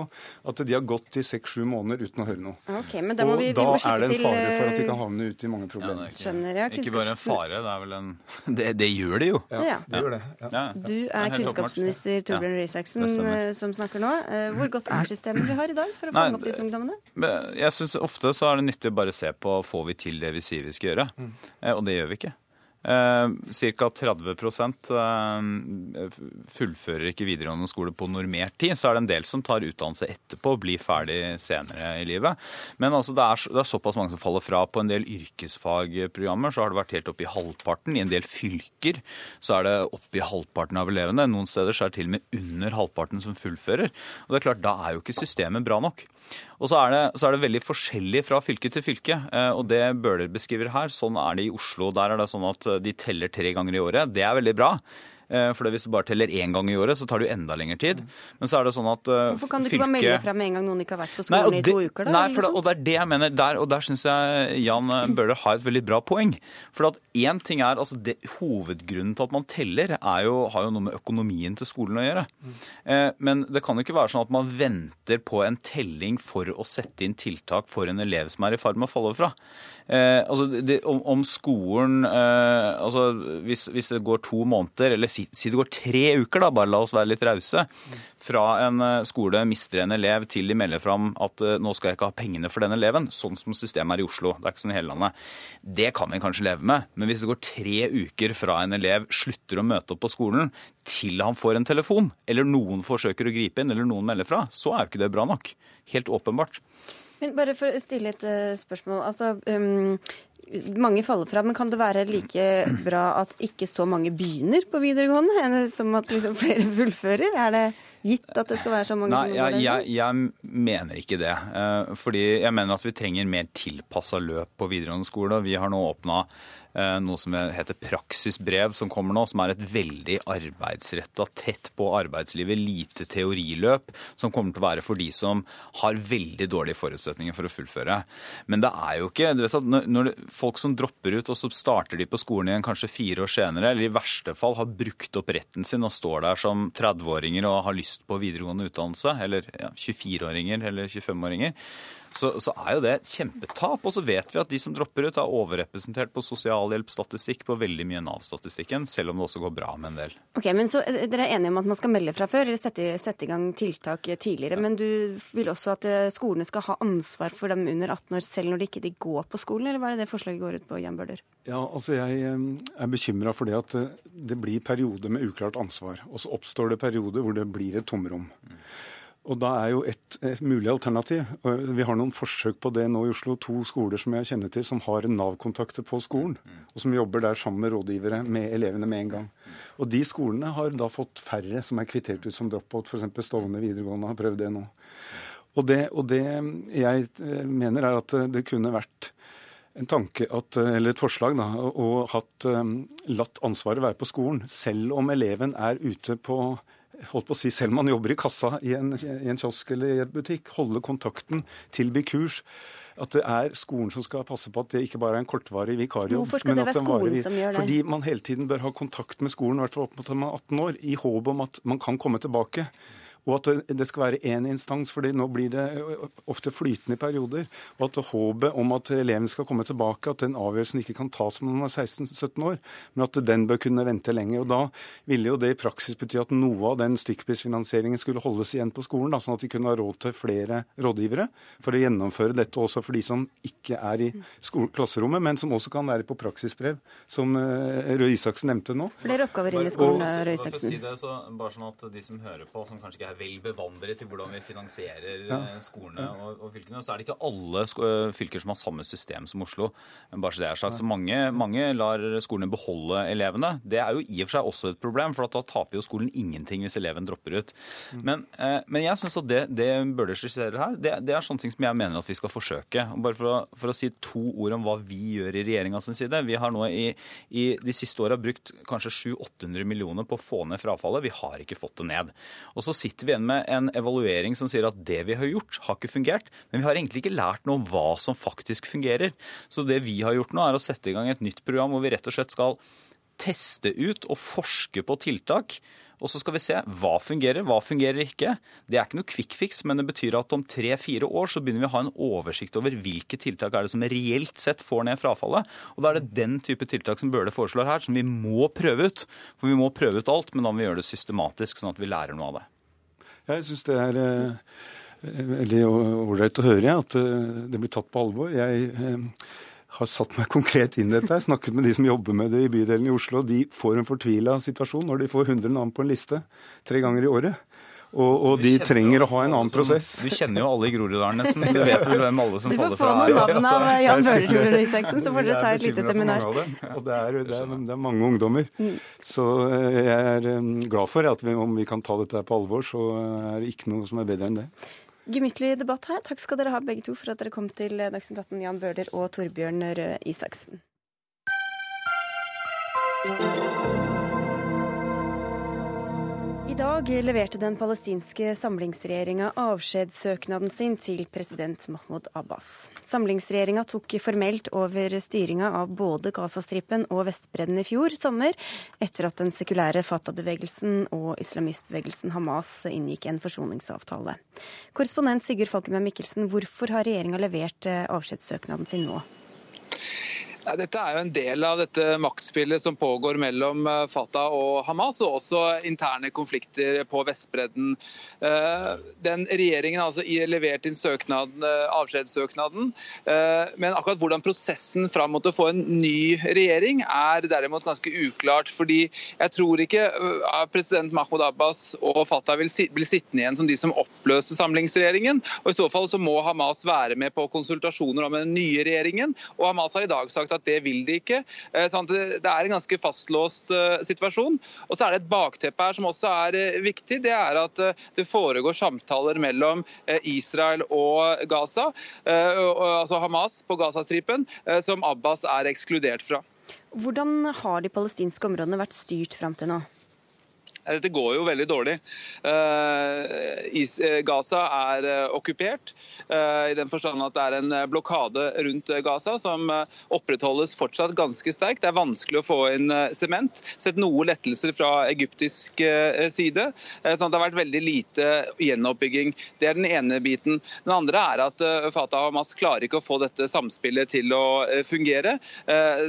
at de har gått i seks-sju måneder uten å høre noe. Okay, men da må vi, og vi da er det en fare for at de kan havne ute i mange problemer. Ja, ikke, Skjønner, ja, ikke bare en fare, det er vel en Det, det gjør det jo. Ja, det gjør det. Du er kunnskapsminister minister Torbjørn Røe Isaksen eh, som snakker nå. Eh, hvor godt er systemet vi har i dag for å fange opp disse ungdommene? Jeg synes Ofte så er det nyttig å bare se på får vi til det vi sier vi skal gjøre. Mm. Eh, og det gjør vi ikke. Eh, Ca. 30 eh, fullfører ikke videregående skole på normert tid. Så er det en del som tar utdannelse etterpå og blir ferdig senere i livet. Men altså, det, er, det, er, såpass mange som faller fra. På en del yrkesfagprogrammer så har det vært helt opp i halvparten. I en del fylker så er det opp i halvparten av elevene. Noen steder så er det til og med under halvparten som fullfører. Og det er klart, Da er jo ikke systemet bra nok. Og så er, det, så er, det, veldig forskjellig fra fylke til fylke, eh, og det Bøhler beskriver her. Sånn er det i Oslo. Der er det sånn at de teller tre ganger i året. Det er veldig bra. Eh, for hvis du bare teller én gang i året, så tar det jo enda lengre tid. Men så er det sånn at uh, Hvorfor kan du ikke fylke... bare melde fra med en gang noen ikke har vært på skolen nei, det, i to uker? da? Nei, det, og det er det jeg mener. Der, og der syns jeg Jan Bøhler har et veldig bra poeng. For at én ting er altså det, Hovedgrunnen til at man teller, jo, har jo noe med økonomien til skolen å gjøre. Mm. Eh, men det kan jo ikke være sånn at man venter på en telling for å sette inn tiltak for en elev som er i ferd med å falle fra. Eh, altså det, om, om, skolen eh, altså hvis, hvis, det går to måneder, eller si, si, det går tre uker, da, bare la oss være litt rause, fra en eh, skole mister en elev til de melder fram at eh, nå skal jeg ikke ha pengene for den eleven, sånn som systemet er i Oslo. Det er ikke sånn i hele landet. Det kan vi kanskje leve med, men hvis det går tre uker fra en elev slutter å møte opp på skolen, til han får en telefon, eller noen forsøker å gripe inn, eller noen melder fra, så er jo ikke det bra nok. Helt åpenbart. Men bare for å stille et uh, spørsmål. Altså, um, mange faller fra, men kan det være like bra at ikke så mange begynner på videregående, som at liksom flere fullfører? Er det gitt at det skal være så mange Nei, som går jeg, jeg, jeg mener ikke det. Uh, fordi jeg mener at vi trenger mer tilpassa løp på videregående skole. Vi har nå åpna Eh, noe som heter praksisbrev, som kommer nå, som er et veldig arbeidsretta, tett på arbeidslivet, lite teoriløp, som kommer til å være for de som har veldig dårlige forutsetninger for å fullføre. Men det er jo ikke du vet at når, Folk som dropper ut, og så starter de på skolen igjen kanskje fire år senere, eller i verste fall har brukt opp retten sin og står der som 30-åringer og har lyst på videregående utdannelse, eller ja, 24-åringer eller 25-åringer, så, så, er jo det et kjempetap. Og så vet vi at de som dropper ut, er overrepresentert på sosialhjelpsstatistikk på veldig mye Nav-statistikken, selv om det også går bra med en del. Ok, men så eh, Dere er enige om at man skal melde fra før, eller sette, sette i gang tiltak tidligere. Ja. Men du vil også at eh, skolene skal ha ansvar for dem under 18 år, selv når de ikke går på skolen, eller hva er det det forslaget går ut på, Jan Bøhler? Ja, altså Jeg eh, er bekymra for det at det blir perioder med uklart ansvar. Og så oppstår det perioder hvor det blir et tomrom. Mm. Og da er jo et, et, mulig alternativ Vi har noen forsøk på det nå i Oslo. To skoler som jeg kjenner til som har Nav-kontakter på skolen, og som jobber der sammen med rådgivere med elevene med en gang. Og de skolene har da fått færre som er kvittert ut som drop-out. F.eks. Stovner videregående har prøvd det nå. Og det, og det jeg eh, mener er at det kunne vært en tanke at, eller et forslag da, og hatt, eh, latt ansvaret være på skolen, selv om eleven er ute på holdt på å si, selv om man jobber i kassa i en, i en kiosk eller i en butikk, holde kontakten, tilby kurs at det er skolen som skal passe på at det ikke bare er en kortvarig vikarjobb. Hvorfor skal det være skolen som gjør det? Fordi man hele tiden bør ha kontakt med skolen, i hvert fall opp mot 18 år, i håp om at man kan komme tilbake og at det skal være én instans, fordi nå blir det ofte flytende i perioder. Og at håpet om at eleven skal komme tilbake, at den avgjørelsen ikke kan tas når man er 16-17 år, men at den bør kunne vente lenge. Og Da ville jo det i praksis bety at noe av den stykkprisfinansieringen skulle holdes igjen på skolen, da, sånn at de kunne ha råd til flere rådgivere for å gjennomføre dette også for de som ikke er i klasserommet, men som også kan være på praksisbrev, som uh, Røe Isaksen nevnte nå. Flere oppgaver inn i skolen, Røe Isaksen. Si det, så, bare sånn at de som hører på, som kanskje ikke er vel bevandret i hvordan vi finansierer. Eh, skolene og, og, fylkene. Så er det ikke alle eh, fylker som har samme system som Oslo. bare Så det er sagt. Så mange, mange, lar skolene beholde elevene. Det er jo i og for seg også et problem, for da taper jo skolen ingenting hvis eleven dropper ut. Mm. Men, eh, men, jeg syns at det, det Bøhler skisserer her, det, det, er sånne ting som jeg mener at vi skal forsøke. Bare for å, for å si to ord om hva vi gjør i regjeringa sin side. Vi har nå i, i de siste åra brukt kanskje 700-800 millioner på å få ned frafallet. Vi har ikke fått det ned. Og så sitter vi igjen med en evaluering som sier at det vi har gjort, har ikke fungert. Men vi har egentlig ikke lært noe om hva som faktisk fungerer. Så det vi har gjort nå, er å sette i gang et nytt program hvor vi rett og slett skal teste ut og forske på tiltak og så skal vi se hva fungerer, hva fungerer ikke. Det er ikke noe quick fix, men det betyr at om tre-fire år så begynner vi å ha en oversikt over hvilke tiltak er det som reelt sett får ned frafallet. Og da er det den type tiltak som Bøhler foreslår her, som vi må prøve ut. For vi må prøve ut alt, men da må vi gjøre det systematisk, sånn at vi lærer noe av det. Jeg syns det er eh, veldig ålreit å høre at eh, det blir tatt på alvor. Jeg eh, har satt meg konkret inn i dette. Jeg snakket med de som jobber med det i bydelen i Oslo. De får en fortvila situasjon når de får 100 navn på en liste tre ganger i året. Og, og de trenger å ha en annen prosess. Du kjenner jo alle i Groruddalen nesten, så du vet vel hvem alle som faller fra. Du får få noen navn av Jan Bøhler Isaksen, så får dere ta et lite seminar. Og det er, det, er, det er, mange ungdommer. Mm. Så eh, jeg er eh, glad for at vi, om vi kan ta dette på alvor, så er det ikke noe som er bedre enn det. Gemyttlig debatt her. Takk skal dere ha begge to for at dere kom til Dagsnytt 18, Jan Bøhler og Torbjørn Røe Isaksen. Dag leverte den palestinske samlingsregjeringa avskjedssøknaden sin til president Mahmoud Abbas. Samlingsregjeringa tok formelt over styringa av både Gazastripen og Vestbredden i fjor sommer, etter at den sekulære Fatah-bevegelsen og islamistbevegelsen Hamas inngikk en forsoningsavtale. Korrespondent Sigurd Falkenberg Mikkelsen, hvorfor har regjeringa levert avskjedssøknaden sin nå? Dette er jo en del av dette maktspillet som pågår mellom eh, Fatah og Hamas, og også interne konflikter på Vestbredden. Eh, den Regjeringen har altså levert inn eh, avskjedssøknaden, men akkurat hvordan prosessen fram mot å få en ny regjering er derimot ganske uklart. fordi Jeg tror ikke president Mahmoud Abbas og Fatah vil bli sittende igjen som de som oppløser samlingsregjeringen. og I så fall så må Hamas være med på konsultasjoner om den nye regjeringen. og Hamas har i dag sagt at at det vil de ikke. Sånn det er en ganske fastlåst eh, situasjon. Og så er det et bakteppe her som også er eh, viktig. Det er at det foregår samtaler mellom Israel og Gaza, altså Hamas på Gazastripen, som Abbas er ekskludert fra. Hvordan har de palestinske områdene vært styrt fram til nå? Dette går jo veldig dårlig. Eh, eh, Gaza er eh, okkupert, i den forstand at det er en blokade rundt Gaza som opprettholdes fortsatt ganske sterkt. Det er vanskelig å få inn sement. Sett noe lettelser fra egyptisk side. sånn at det har vært veldig lite gjenoppbygging. Det er den ene biten. Den andre er at Fatah og Hamas klarer ikke å få dette samspillet til å fungere.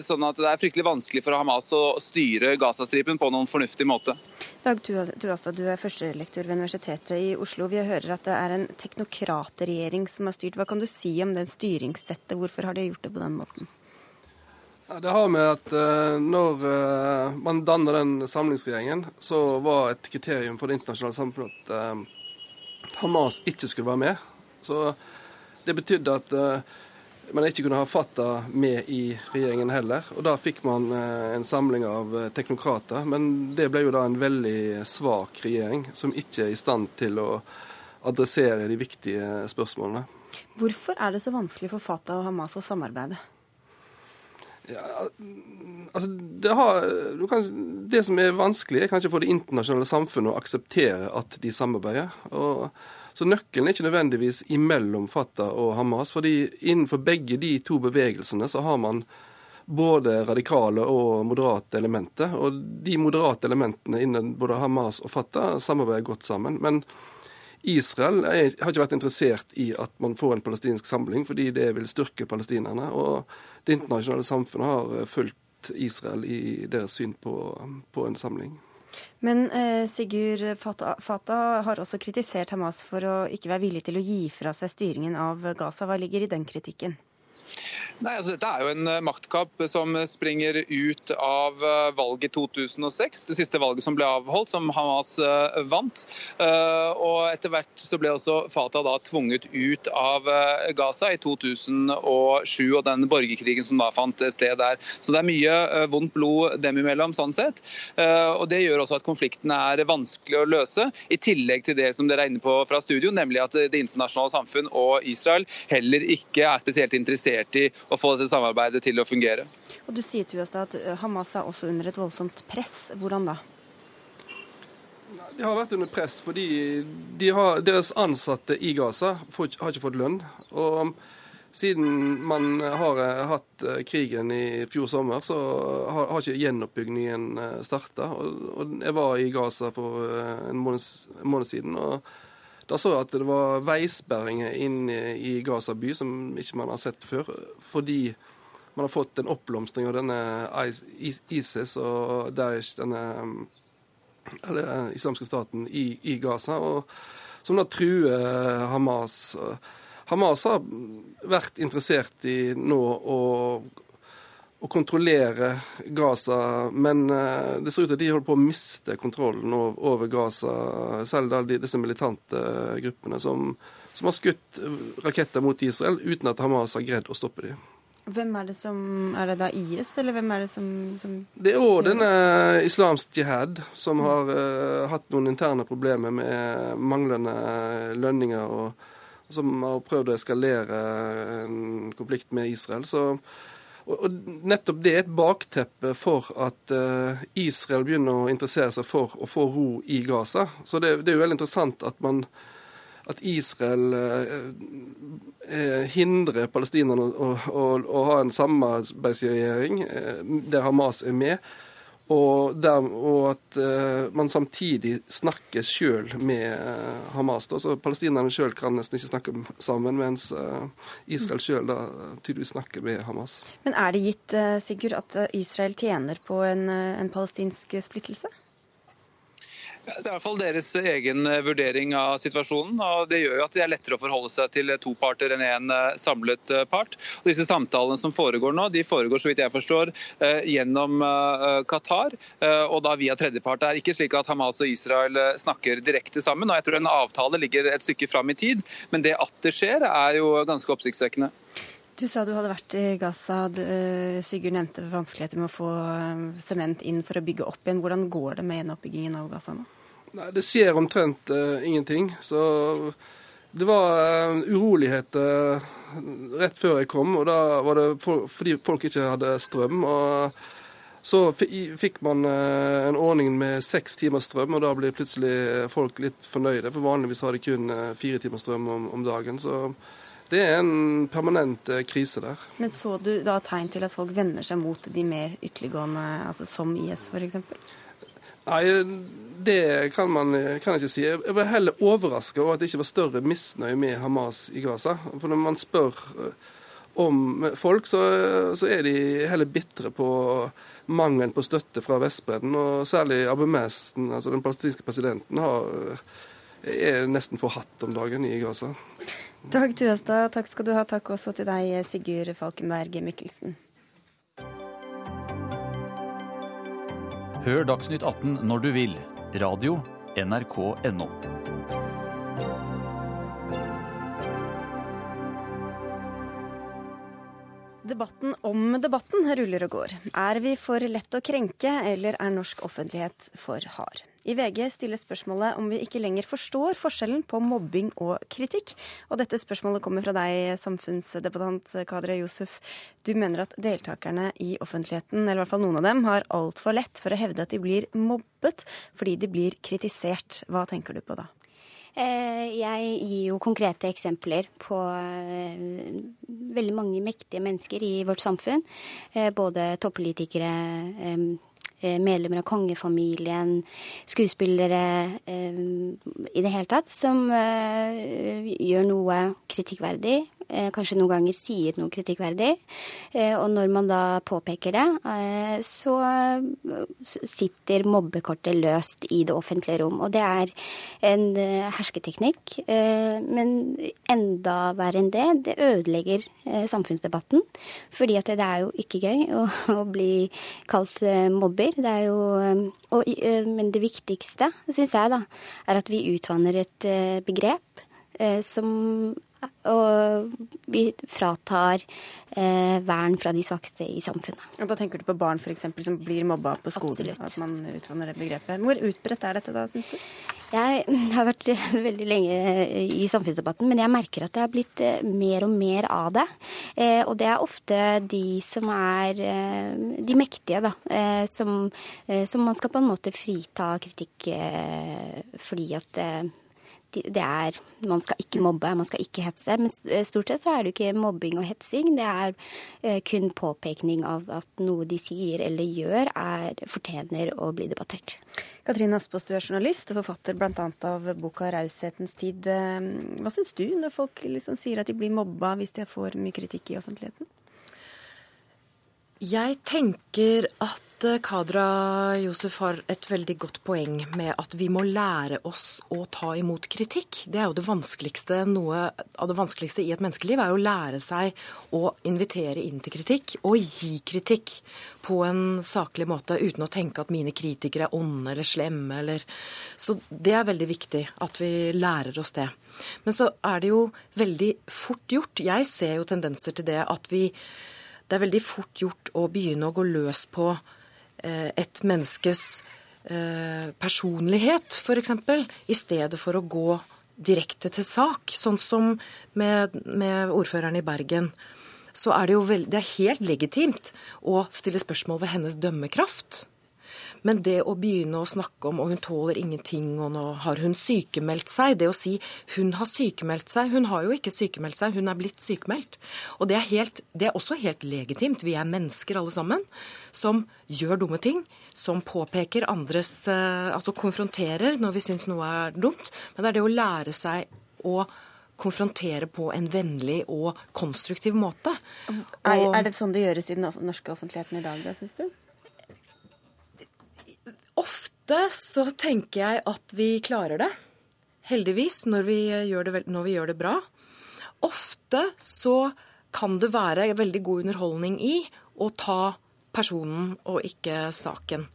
sånn at det er fryktelig vanskelig for Hamas å styre Gazastripen på noen fornuftig måte. Dag Tuasa, du er førstelektor ved Universitetet i Oslo. Vi hører at det er en teknokratregjering som har styrt. Hva kan du si om den styringssettet? Hvorfor har de gjort det på den måten? Ja, det har med at uh, når uh, man danner den samlingsregjeringen, så var et kriterium for det internasjonale samfunnet at uh, Hamas ikke skulle være med. Så det betydde at men ikke kunne ha Fatah med i regjeringen heller. Og Da fikk man eh, en samling av eh, teknokrater. Men det ble jo da en veldig svak regjering, som ikke er i stand til å adressere de viktige spørsmålene. Hvorfor er det så vanskelig for Fatah og Hamas å samarbeide? Ja, altså det, har, kan, det, som er vanskelig, er kanskje for det internasjonale samfunnet å akseptere at de samarbeider. Og så nøkkelen er ikke nødvendigvis imellom Fatah og Hamas. fordi innenfor begge de to bevegelsene så har man både radikale og moderate elementer. Og de moderate elementene innen både Hamas og Fatah samarbeider godt sammen. Men Israel er, har ikke vært interessert i at man får en palestinsk samling, fordi det vil styrke palestinerne. Og det internasjonale samfunnet har fulgt Israel i deres syn på, på en samling. Men eh, Sigurd Fatah har også kritisert Hamas for å ikke være villig til å gi fra seg styringen av Gaza. Hva ligger i den kritikken? Nei, altså Dette er jo en eh, maktkamp som springer ut av eh, valget 2006. Det siste valget som ble avholdt, som Hamas eh, vant. Og Etter hvert så ble også Fatah da tvunget ut av Gaza i 2007 og den borgerkrigen som da fant sted der. Så det er mye vondt blod dem imellom sånn sett. Og Det gjør også at konflikten er vanskelig å løse, i tillegg til det som dere er inne på fra studio, nemlig at det internasjonale samfunn og Israel heller ikke er spesielt interessert i å få dette samarbeidet til å fungere. Og Du sier til oss at eh, Hamas er også under et voldsomt press. Hvordan da? De har vært under press fordi de har, deres ansatte i Gaza får, har ikke fått lønn. Og siden man har eh, hatt eh, krigen i fjor sommer, så har, har ikke gjenoppbyggingen starta. Og, og, jeg var i Gaza for en måned, en måned siden. og da så jeg at det var veisperringer inn i Gaza by som ikke man har sett før. Fordi man har fått en oppblomstring av denne ISIS og Daesh, denne eller islamske staten, i, i Gaza. Og, som da truer Hamas. Hamas har vært interessert i nå å å kontrollere Gaza, men eh, det ser ut til at de holder på å miste kontrollen over Gaza, selv da disse militante gruppene som, som, har skutt raketter mot Israel uten at Hamas har greid å stoppe dem. Hvem er det som Er det da IS, eller hvem er det som, som Det er òg denne islamsk jihad, som har uh, hatt noen interne problemer med manglende lønninger, og, og som har prøvd å eskalere en konflikt med Israel. Så og Nettopp det er et bakteppe for at eh, Israel begynner å interessere seg for å få ro i Gaza. Så det, det er jo veldig interessant at, man, at Israel eh, eh hindrer palestinerne å, å, å, ha en samarbeidsregjering eh, der Hamas er med. Og, der, og at uh, man samtidig snakker sjøl med uh, Hamas. Da. Så Palestinerne sjøl kan nesten ikke snakke sammen, mens uh, Israel sjøl tydeligvis snakker med Hamas. Men er det gitt, Sigurd, at Israel tjener på en, en palestinsk splittelse? Det er i hvert fall deres egen eh, vurdering av situasjonen. og Det gjør jo at det er lettere å forholde seg til to parter enn én en eh, samlet eh, part. Og disse Samtalene som foregår nå, de foregår så vidt jeg forstår, gjennom Qatar, og da via tredjepart. Det er ikke slik at Hamas og Israel snakker direkte sammen. og jeg tror En avtale ligger et stykke fram i tid, men det at det skjer, er jo ganske oppsiktsvekkende. Du sa du hadde vært i Gaza. Sigurd nevnte vanskeligheter med å få sement inn for å bygge opp igjen. Hvordan går det med gjenoppbyggingen av Gaza nå? Nei, Det skjer omtrent uh, ingenting. Så det var uh, uroligheter rett før jeg kom, og da var det for, fordi folk ikke hadde strøm. og så fikk man en ordning med seks timers strøm, og da blir plutselig folk litt fornøyde. For vanligvis har de kun fire timers strøm om, dagen. Så det er en permanent krise der. Men så du da tegn til at folk vender seg mot de mer ytterliggående, altså som IS f.eks.? Nei, det kan man kan jeg ikke si. Jeg var heller overraska over at det ikke var større misnøye med Hamas i Gaza. For når man spør eh, om folk, så, så er de heller bitre på mangelen på støtte fra Vestbredden. Og særlig Abu Mesten, altså den palestinske presidenten, har, eh, er nesten for hatt om dagen i Gaza. Dag Tuestad, takk skal du ha. Takk også til deg, Sigurd Falkenberg Mikkelsen. Hør Dagsnytt 18 når du vil. Radio NRK.no. Debatten om debatten ruller og går. Er vi for lett å krenke, eller er norsk offentlighet for hard? I VG stilles spørsmålet om vi ikke lenger forstår forskjellen på mobbing og kritikk. Og dette spørsmålet kommer fra deg, samfunnsdebattant Kadre Josef. Du mener at deltakerne i offentligheten, eller i hvert fall noen av dem, har altfor lett for å hevde at de blir mobbet fordi de blir kritisert. Hva tenker du på da? Eh, jeg gir jo konkrete eksempler på eh, veldig mange mektige mennesker i vårt samfunn. Eh, både toppolitikere, medlemmer av kongefamilien, skuespillere eh, i det hele tatt, som eh, gjør noe kritikkverdig. Eh, kanskje noen ganger sier noe kritikkverdig. Eh, og når man da påpeker det, eh, så sitter mobbekortet løst i det offentlige rom. Og det er en hersketeknikk. Men enda verre enn det, det ødelegger samfunnsdebatten. Fordi at det er jo ikke gøy å, å bli kalt mobber. Det er jo og, Men det viktigste, syns jeg, da, er at vi utvanner et begrep som og vi fratar eh, vern fra de svakeste i samfunnet. Og da tenker du på barn eksempel, som blir mobba på skolen? Absolutt. At man utvanner det begrepet. Hvor utbredt er dette da, syns du? Jeg har vært veldig lenge i samfunnsdebatten, men jeg merker at det har blitt eh, mer og mer av det. Eh, og det er ofte de som er eh, de mektige, da. Eh, som, eh, som, man skal på en måte frita kritikk fordi at det er Man skal ikke mobbe, man skal ikke hetse. Men stort sett så er det ikke mobbing og hetsing. Det er eh, kun påpekning av at noe de sier eller gjør, er, fortjener å bli debattert. Katrine Aspaas, du er journalist og forfatter bl.a. av boka 'Raushetens tid'. Eh, hva syns du når folk liksom sier at de blir mobba hvis de får mye kritikk i offentligheten? Jeg tenker at eh, Kadra Josef har et veldig godt poeng med at vi må lære oss å ta imot kritikk. Det er jo det vanskeligste, Noe av det vanskeligste i et menneskeliv er jo å lære seg å invitere inn til kritikk og gi kritikk på en saklig måte uten å tenke at mine kritikere er onde eller slemme eller Så det er veldig viktig at vi lærer oss det. Men så er det jo veldig fort gjort. Jeg ser jo tendenser til det at vi det er veldig fort gjort å begynne å gå løs på eh, et menneskes eh, personlighet, f.eks., i stedet for å gå direkte til sak. Sånn som med, med ordføreren i Bergen. Så er det jo veld, det er helt legitimt å stille spørsmål ved hennes dømmekraft. Men det å begynne å snakke om og hun tåler ingenting, og nå har hun sykemeldt seg Det å si hun har sykemeldt seg Hun har jo ikke sykemeldt seg, hun er blitt sykemeldt. Og det er, helt, det er også helt legitimt. Vi er mennesker alle sammen som gjør dumme ting. Som påpeker andres Altså konfronterer når vi syns noe er dumt. Men det er det å lære seg å konfrontere på en vennlig og konstruktiv måte. Og, er, er, det sånn det gjøres i den norske offentligheten i dag, da, syns du? Ofte så tenker jeg at vi klarer det. Heldigvis, når vi gjør det, når vi gjør det bra. Ofte så kan det være veldig god underholdning i å ta personen og ikke saken.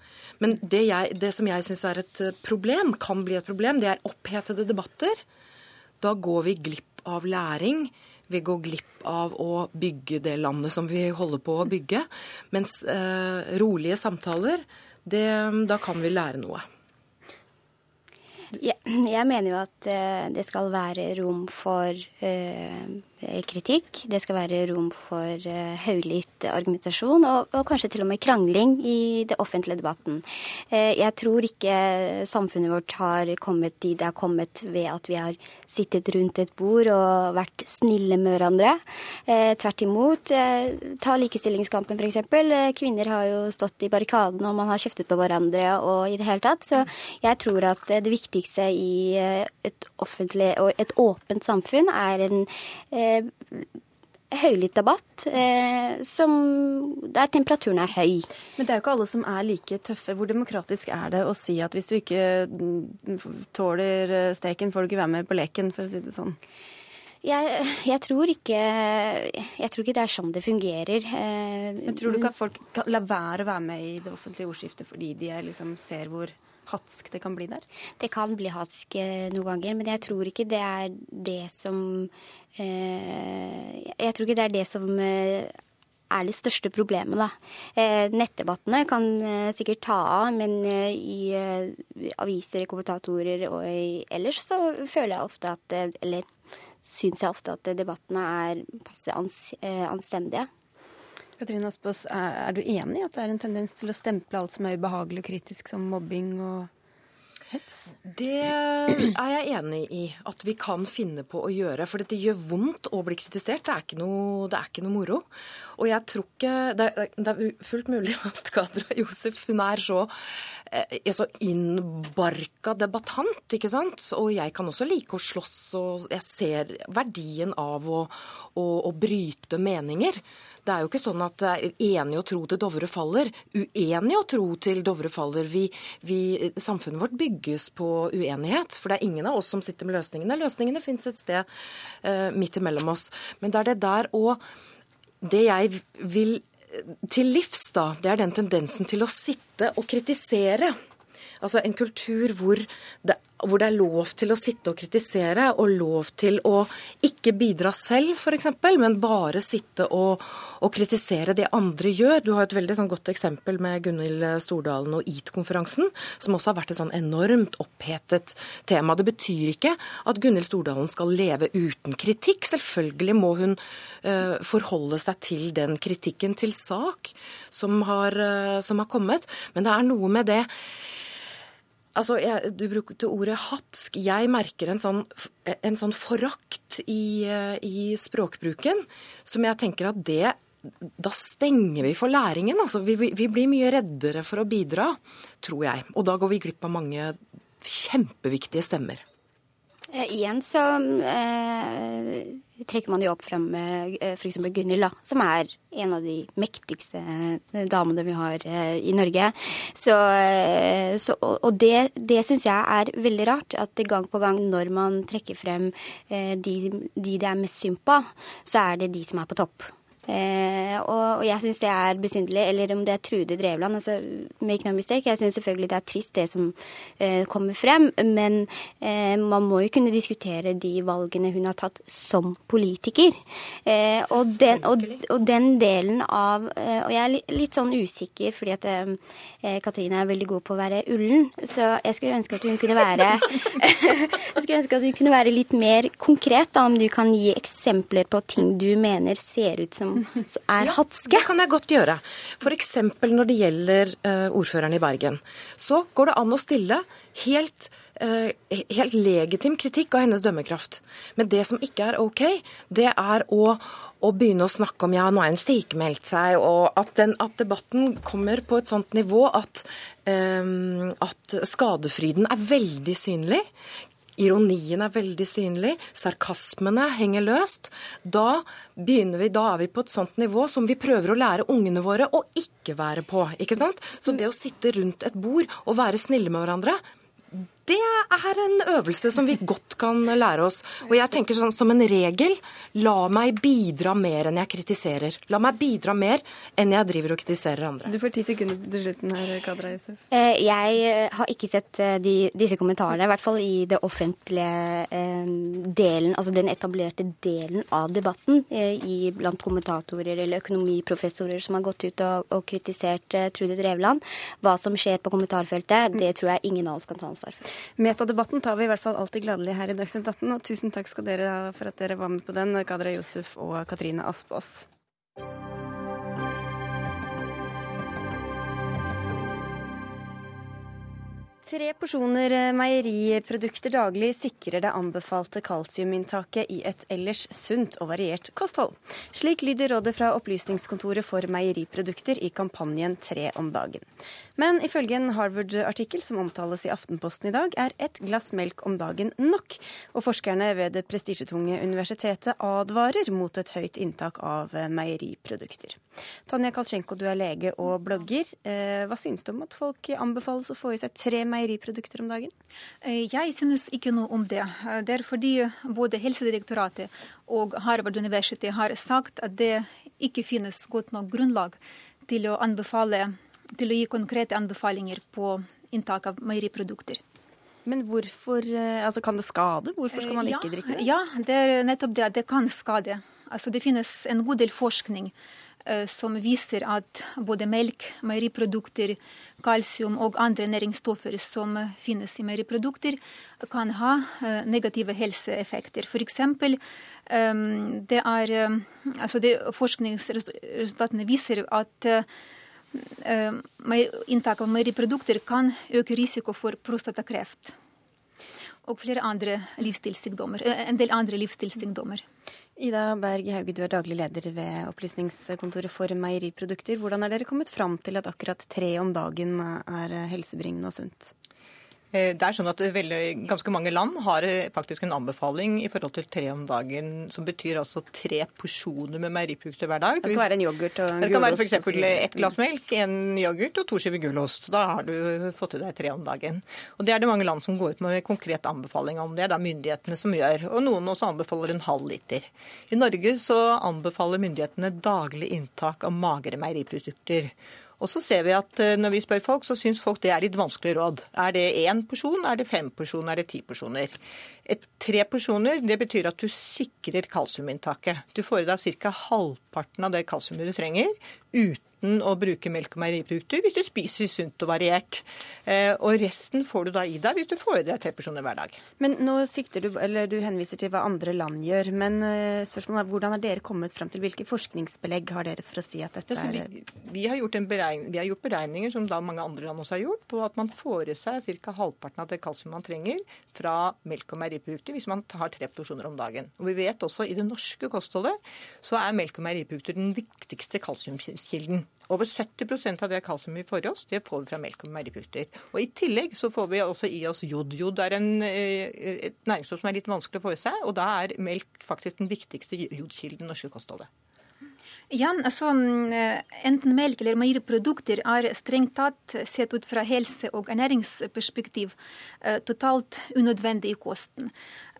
Men det, jeg, det som jeg syns er et problem, kan bli et problem, det er opphetede debatter. Da går vi glipp av læring. Vi går glipp av å bygge det landet som vi holder på å bygge. Mens eh, rolige samtaler, det, da kan vi lære noe. Jeg, jeg mener jo at uh, det skal være rom for uh, kritikk. Det skal være rom for uh, høylytt argumentasjon, og, og, kanskje til og med krangling i det offentlige debatten. jeg tror ikke samfunnet vårt har kommet dit det har kommet ved at vi har sittet rundt et bord og vært snille med hverandre. tvert imot. ta likestillingskampen, f.eks. Eh, kvinner har jo stått i barrikadene, og man har kjeftet på hverandre og i det hele tatt. Så jeg tror at det viktigste i eh, et offentlig og et åpent samfunn er en eh, høylytt debatt eh, som, der temperaturen er høy. Men det er jo ikke alle som er like tøffe. Hvor demokratisk er det å si at hvis du ikke mm, tåler eh, steken, får du ikke være med på leken, for å si det sånn? Jeg, jeg, tror ikke, jeg, tror ikke, det er sånn det fungerer. Men Tror du ikke at folk lar være å være med i det offentlige ordskiftet fordi de liksom ser hvor hatsk det kan bli der? Det kan bli hatsk eh, noen ganger, men jeg tror ikke det er det som eh, Jeg tror ikke det er det som eh, er det største problemet, da. Nettdebattene kan sikkert ta av, men i aviser, kommentatorer og ellers så føler jeg ofte at Eller syns jeg ofte at debattene er passe anstendige. Katrine Aspås, er, er, du enig i at det er en tendens til å stemple alt som er ubehagelig og kritisk som mobbing og hets? Det er jeg enig i at vi kan finne på å gjøre. For det gjør vondt å bli kritisert. Det er ikke noe, er ikke noe moro. Og jeg tror ikke Det det er fullt mulig at Kadra Josef hun er så, er så innbarka debattant, ikke sant. Og jeg kan også like å slåss, og jeg ser verdien av å, å, å bryte meninger. Det er jo ikke sånn at er enig å tro til Dovre faller, uenig å tro til Dovre faller. Vi, vi, samfunnet vårt bygges på uenighet, for det er ingen av oss som sitter med løsningene. Løsningene fins et sted uh, midt imellom oss. Men det er det der og Det jeg vil til livs, da, det er den tendensen til å sitte og kritisere. Altså en kultur hvor det hvor det er lov til å sitte og kritisere, og lov til å ikke bidra selv, f.eks., men bare sitte og, og, kritisere det andre gjør. Du har et veldig sånn, godt eksempel med Gunhild Stordalen og EAT-konferansen, som også har vært et sånn enormt opphetet tema. Det betyr ikke at Gunhild Stordalen skal leve uten kritikk. Selvfølgelig må hun uh, forholde seg til den kritikken til sak som har, uh, som har kommet, men det er noe med det Altså, jeg, Du brukte ordet hatsk. Jeg merker en sånn, en sånn forakt i, i, språkbruken som jeg tenker at det Da stenger vi for læringen. Altså, vi, vi, blir mye reddere for å bidra, tror jeg. Og da går vi glipp av mange kjempeviktige stemmer. Eh, igjen så eh, trekker man jo opp frem eh, f.eks. Gunhild, som er en av de mektigste eh, damene vi har eh, i Norge. Så, så, og det, det syns jeg er veldig rart, at gang på gang når man trekker frem de, de det er mest synd på, så er det de som er på topp. Eh, og, og, jeg syns det er besynderlig, eller om det er Trude Drevland, altså make no mistake. Jeg syns selvfølgelig det er trist det som eh, kommer frem, men eh, man må jo kunne diskutere de valgene hun har tatt som politiker. Eh, og den, og, og, den, delen av eh, Og jeg er litt, sånn usikker, fordi at eh, Katrine er veldig god på å være ullen, så jeg skulle ønske at hun kunne være Jeg skulle ønske at hun kunne være litt mer konkret, da, om du kan gi eksempler på ting du mener ser ut som som er hatske? Det kan jeg godt gjøre. F.eks. når det gjelder uh, ordføreren i Bergen. Så går det an å stille helt, uh, helt legitim kritikk av hennes dømmekraft. Men det som ikke er OK, det er å, å begynne å snakke om ja, nå har hun sykemeldt seg, og at, den, at, debatten kommer på et sånt nivå at, um, at skadefryden er veldig synlig. Ironien er veldig synlig, sarkasmene henger løst. Da, vi, da er vi på et sånt nivå som vi prøver å lære ungene våre å ikke være på. ikke sant? Så det å sitte rundt et bord og være snille med hverandre, det er en øvelse som vi godt kan lære oss. Og jeg tenker sånn som en regel la meg bidra mer enn jeg kritiserer. La meg bidra mer enn jeg driver og kritiserer andre. Du får ti sekunder til slutten her, Kadra Yusuf. Eh, jeg eh, har ikke sett eh, de, disse kommentarene, i hvert fall i det offentlige delen, altså den etablerte delen av debatten i, blant kommentatorer eller økonomiprofessorer som har gått ut og, og kritisert Trude Drevland. Hva som skjer på kommentarfeltet, det tror jeg ingen av oss kan ta ansvar for. Metadebatten tar vi i hvert fall alltid gladelig her i Dagsnytt 18, og tusen takk skal dere ha for at dere var med på den, Kadra Josef og Katrine Aspås. Tre porsjoner eh, meieriprodukter daglig sikrer det anbefalte kalsiuminntaket i et ellers sunt og variert kosthold. Slik lyder rådet fra Opplysningskontoret for meieriprodukter i kampanjen Tre om dagen. Men ifølge en Harvard-artikkel som omtales i Aftenposten i dag, er ett glass melk om dagen nok. Og forskerne ved det prestisjetunge universitetet advarer mot et høyt inntak av eh, meieriprodukter. Tanja Kaltsjenko, du er lege og blogger. Eh, hva synes du om at folk anbefales å få i seg tre meieriprodukter? om dagen? Eh, jeg synes ikke noe om det. Det er fordi både Helsedirektoratet og Harvard universitet har sagt at det ikke finnes godt nok grunnlag til å, anbefale, til å gi konkrete anbefalinger på inntak av meieriprodukter. Men hvorfor eh, altså Kan det skade? Hvorfor skal man ikke drikke det? Ja, det er nettopp det at det kan skade. Altså, det finnes en god del forskning Eh, som viser at både melk, meieriprodukter, kalsium og andre næringsstoffer som finnes i meieriprodukter, kan ha eh, negative helseeffekter. F.eks. eksempel, det er eh, altså det Forskningsresultatene viser at inntak av meieriprodukter kan øke risiko for prostatakreft og flere andre livsstilssykdommer, en del andre livsstilssykdommer. Ida Berg Hauge, du er daglig leder ved Opplysningskontoret for meieriprodukter. Hvordan er dere kommet fram til at akkurat tre om dagen er helsebringende og sunt? Eh, det er sånn at veldig, Ganske mange land har eh, faktisk en anbefaling i forhold til tre om dagen, som betyr altså tre porsjoner med meieriprodukter hver dag. Det kan være en yoghurt og en gulost? Det kan være f.eks. ett glass melk, en yoghurt og to skiver gulost. Da har du fått i deg tre om dagen. Og Det er det mange land som går ut med konkret anbefaling om det. Er myndighetene som gjør. Og noen også anbefaler en halv liter. I Norge så anbefaler myndighetene daglig inntak av magre meieriprodukter. Og så ser vi at eh, når vi spør folk, så syns folk det er litt vanskelig råd. Er det én porsjon, er det fem porsjoner, er det ti porsjoner? Et, tre porsjoner det betyr at du sikrer kalsiuminntaket. Du får i deg ca. halvparten av det kalsiumet du trenger uten uten å bruke melk og meieriprodukter hvis du spiser sunt og variert. Eh, og resten får du da i deg hvis du får i deg tre porsjoner hver dag. Men nå sikter du, eller du henviser til hva andre land gjør. Men eh, spørsmålet er hvordan har dere kommet fram til hvilke forskningsbelegg har dere for å si at dette er vi, vi, har beregning, vi, har gjort beregninger, som da mange andre land også har gjort, på at man får i seg ca. halvparten av det kalsium man trenger fra melk og meieriprodukter hvis man har tre porsjoner om dagen. Og vi vet også i det norske kostholdet så er melk og meieriprodukter den viktigste kalsiumkilden. Over 70% av det kalsiumet vi får i oss, det får vi fra melk og meieriprodukter. Og I tillegg så får vi også i oss jod. Jod er en, eh, et næringsstoff som er litt vanskelig å få i seg, og da er melk faktisk den viktigste jodkilden i det norske kostholdet. Ja, altså eh, Enten melk eller meieriprodukter er strengt tatt, sett ut fra helse- og ernæringsperspektiv, eh, totalt unødvendig i kosten.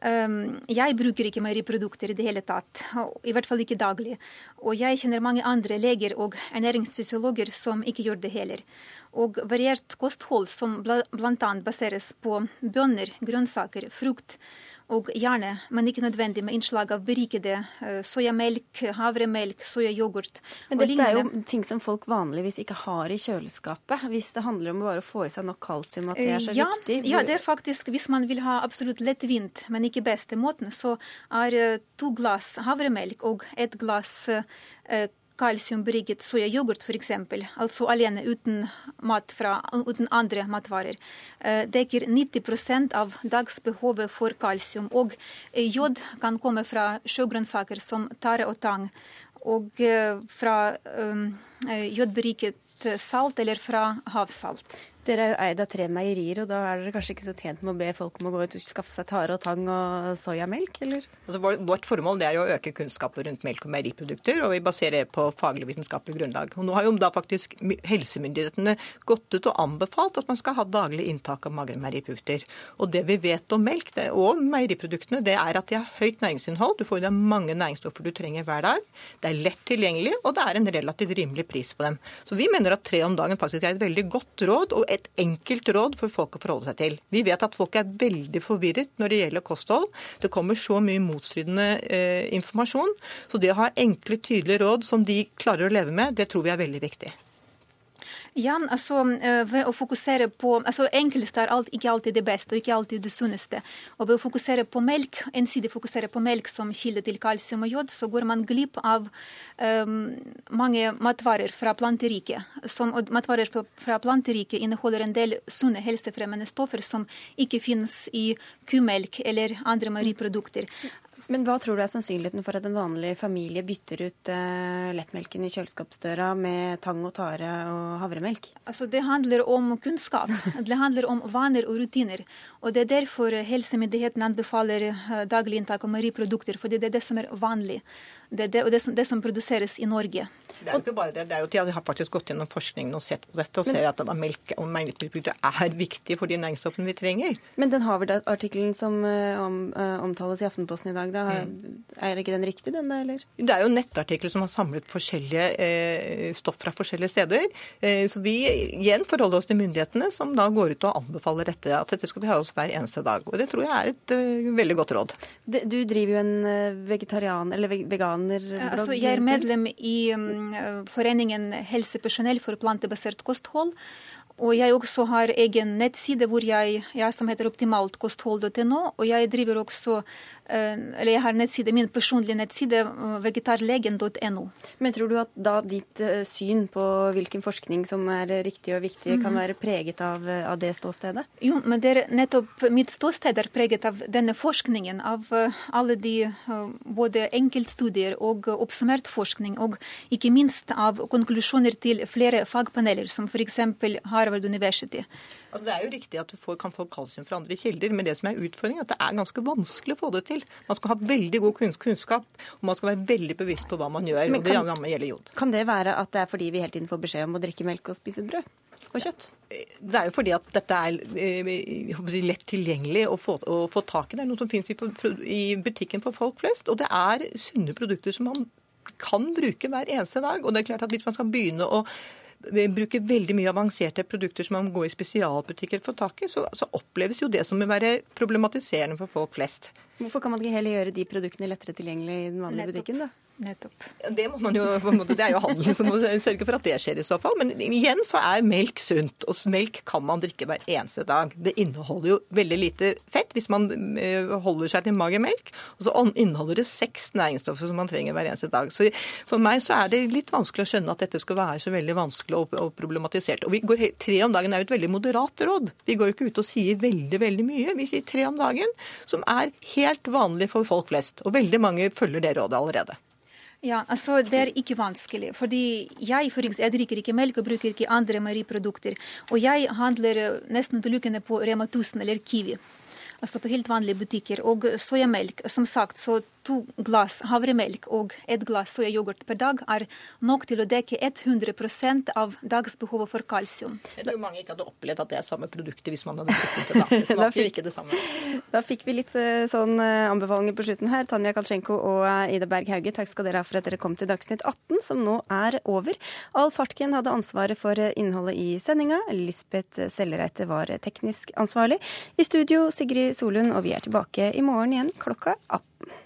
Ehm, jeg bruker ikke meieriprodukter i det hele tatt, i hvert fall ikke daglig. Og jeg kjenner mange andre leger og ernæringsfysiologer som ikke gjør det heller. Og variert kosthold som bl.a. baseres på bønner, grønnsaker, frukt og gjerne, men ikke nødvendig med innslag av berikede uh, soyamelk, havremelk, soyayoghurt Men dette er jo ting som folk vanligvis ikke har i kjøleskapet. Hvis det handler om bare å få i seg nok kalsium, at det er så ja, viktig? Ja, det er faktisk, hvis man vil ha absolutt lettvint, men ikke beste måten, så er to glass havremelk og et glass kalsiumberiket soyayoghurt f.eks., altså alene uten, mat fra, uten andre matvarer, dekker 90% av dagsbehovet for kalsium. Og jod kan komme fra sjøgrønnsaker som tare og tang, og fra um, jodberiket salt eller fra havsalt. Dere er jo eid av tre meierier, og da er dere kanskje ikke så tjent med å be folk om å gå ut og skaffe seg tare og tang og soyamelk, eller? Altså, vårt formål er å øke kunnskapen rundt melk og meieriprodukter, og vi baserer det på faglig vitenskapelig grunnlag. Og nå har jo da faktisk helsemyndighetene gått ut og anbefalt at man skal ha daglig inntak av magre meieriprodukter. Og det vi vet om melk det, og meieriproduktene, det er at de har høyt næringsinnhold. Du får i deg mange næringsstoffer du trenger hver dag. Det er lett tilgjengelig, og det er en relativt rimelig pris på dem. Så vi mener at tre om dagen faktisk er et veldig godt råd. og et enkelt råd for folk å forholde seg til. Vi vet at folk er veldig forvirret når det gjelder kosthold. Det kommer så mye motstridende eh, informasjon. Så det å ha enkle, tydelige råd som de klarer å leve med, det tror vi er veldig viktig. Ja, altså ved å fokusere på altså Enklest er alt, ikke alltid det beste og ikke alltid det sunneste. Og ved å fokusere på melk, ensidig fokusere på melk som kilde til kalsium og jod, så går man glipp av um, mange matvarer fra planteriket. Som, og matvarer fra planteriket inneholder en del sunne helsefremmende stoffer som ikke finnes i kumelk eller andre meieriprodukter. Men hva tror du er sannsynligheten for at en vanlig familie bytter ut eh, lettmelken i kjøleskapsdøra med tang og tare og havremelk? Altså, det handler om kunnskap. Det handler om vaner og rutiner. Og Det er derfor helsemyndighetene anbefaler uh, daglig inntak av meieriprodukter, fordi det er det som er vanlig. Det det, det som, det som, produseres i Norge. Det er jo ikke bare det. det er jo, De har faktisk gått gjennom forskningen og sett på dette og ser at melk og melkeprodukter er viktig for de næringsstoffene vi trenger. Men den Harvard-artikkelen som uh, om, uh, omtales i Aftenposten i dag, da, mm. er ikke den riktig, den da, eller? Det er jo nettartikler som har samlet forskjellige eh, stoff fra forskjellige steder. Eh, så vi igjen forholder oss til myndighetene, som da går ut og anbefaler dette. At dette skal vi ha oss hver eneste dag. Og det tror jeg er et uh, veldig godt råd. Det, du driver jo en vegetarian, eller vegan Altså, jeg er medlem i um, foreningen Helsepersonell for plantebasert kosthold. Og jeg også har egen nettside hvor jeg, jeg som heter optimaltkosthold.no. Og jeg driver også Eh, eller jeg har nettside, min personlige nettside, eh, vegetarlegen.no. Men tror du at da ditt eh, syn på hvilken forskning som er riktig og viktig, mm -hmm. kan mhm. være preget av, av, det ståstedet? Jo, men det er nettopp mitt ståsted er preget av denne forskningen, av alle de både enkeltstudier og oppsummert forskning, og ikke minst av konklusjoner til flere fagpaneler, som f.eks. Harvard University. Altså, det er jo riktig at du får, kan få kalsium fra andre kilder, men det som er utfordringen, er at det er ganske vanskelig å få det til. Man skal ha veldig god kunnskap, og man skal være veldig bevisst på hva man gjør. Men og det gjelder jod. Kan det være at det er fordi vi hele tiden får beskjed om å drikke melk og spise brød? Og kjøtt? Det er jo fordi at dette er eh, lett tilgjengelig å få, å få tak i. Det er noe som finnes i butikken for folk flest. Og det er sunne produkter som man kan bruke hver eneste dag. Og det er klart at hvis man skal begynne å bruker veldig mye avanserte produkter som man går i spesialbutikker for å få tak i, så, så, oppleves jo det som å være problematiserende for folk flest. Hvorfor kan man ikke heller gjøre de produktene lettere tilgjengelig i den vanlige Nettopp. butikken? da? Nettopp. Det, må man jo, det er jo handelen som må sørge for at det skjer i så fall. Men igjen så er melk sunt, og melk kan man drikke hver eneste dag. Det inneholder jo veldig lite fett hvis man eh, holder seg til mager melk. Og så inneholder det seks næringsstoffer som man trenger hver eneste dag. Så for meg så er det litt vanskelig å skjønne at dette skal være så veldig vanskelig og problematisert. Og vi går, tre om dagen er jo et veldig moderat råd. Vi går jo ikke ut og sier veldig, veldig mye. Vi sier tre om dagen, som er helt vanlig for folk flest. Og veldig mange følger det rådet allerede. Ja, altså Det er ikke vanskelig. fordi Jeg for eksempel, jeg drikker ikke melk og bruker ikke andre meieriprodukter. Og jeg handler eh, nesten utelukkende på Rema 1000 eller Kiwi. Altså på helt vanlige butikker. Og soyamelk, som sagt, så to glass havremelk og et glass soyayoghurt per dag er nok til å dekke 100 av dagsbehovet for kalsium. Jeg tror mange ikke hadde opplevd at det er samme produktet hvis man hadde drukket det. da. Det smaker jo ikke det samme. Da fikk vi litt eh, sånn eh, anbefalinger på slutten her. Tanja Kalsjenko og eh, Ida Berg Hauge, takk skal dere ha for at dere kom til Dagsnytt 18, som nå er over. Alf Hartken hadde ansvaret for innholdet i sendinga. Lisbeth Sellereite var teknisk ansvarlig. I studio Sigrid Solund, og vi er tilbake i morgen igjen klokka 18.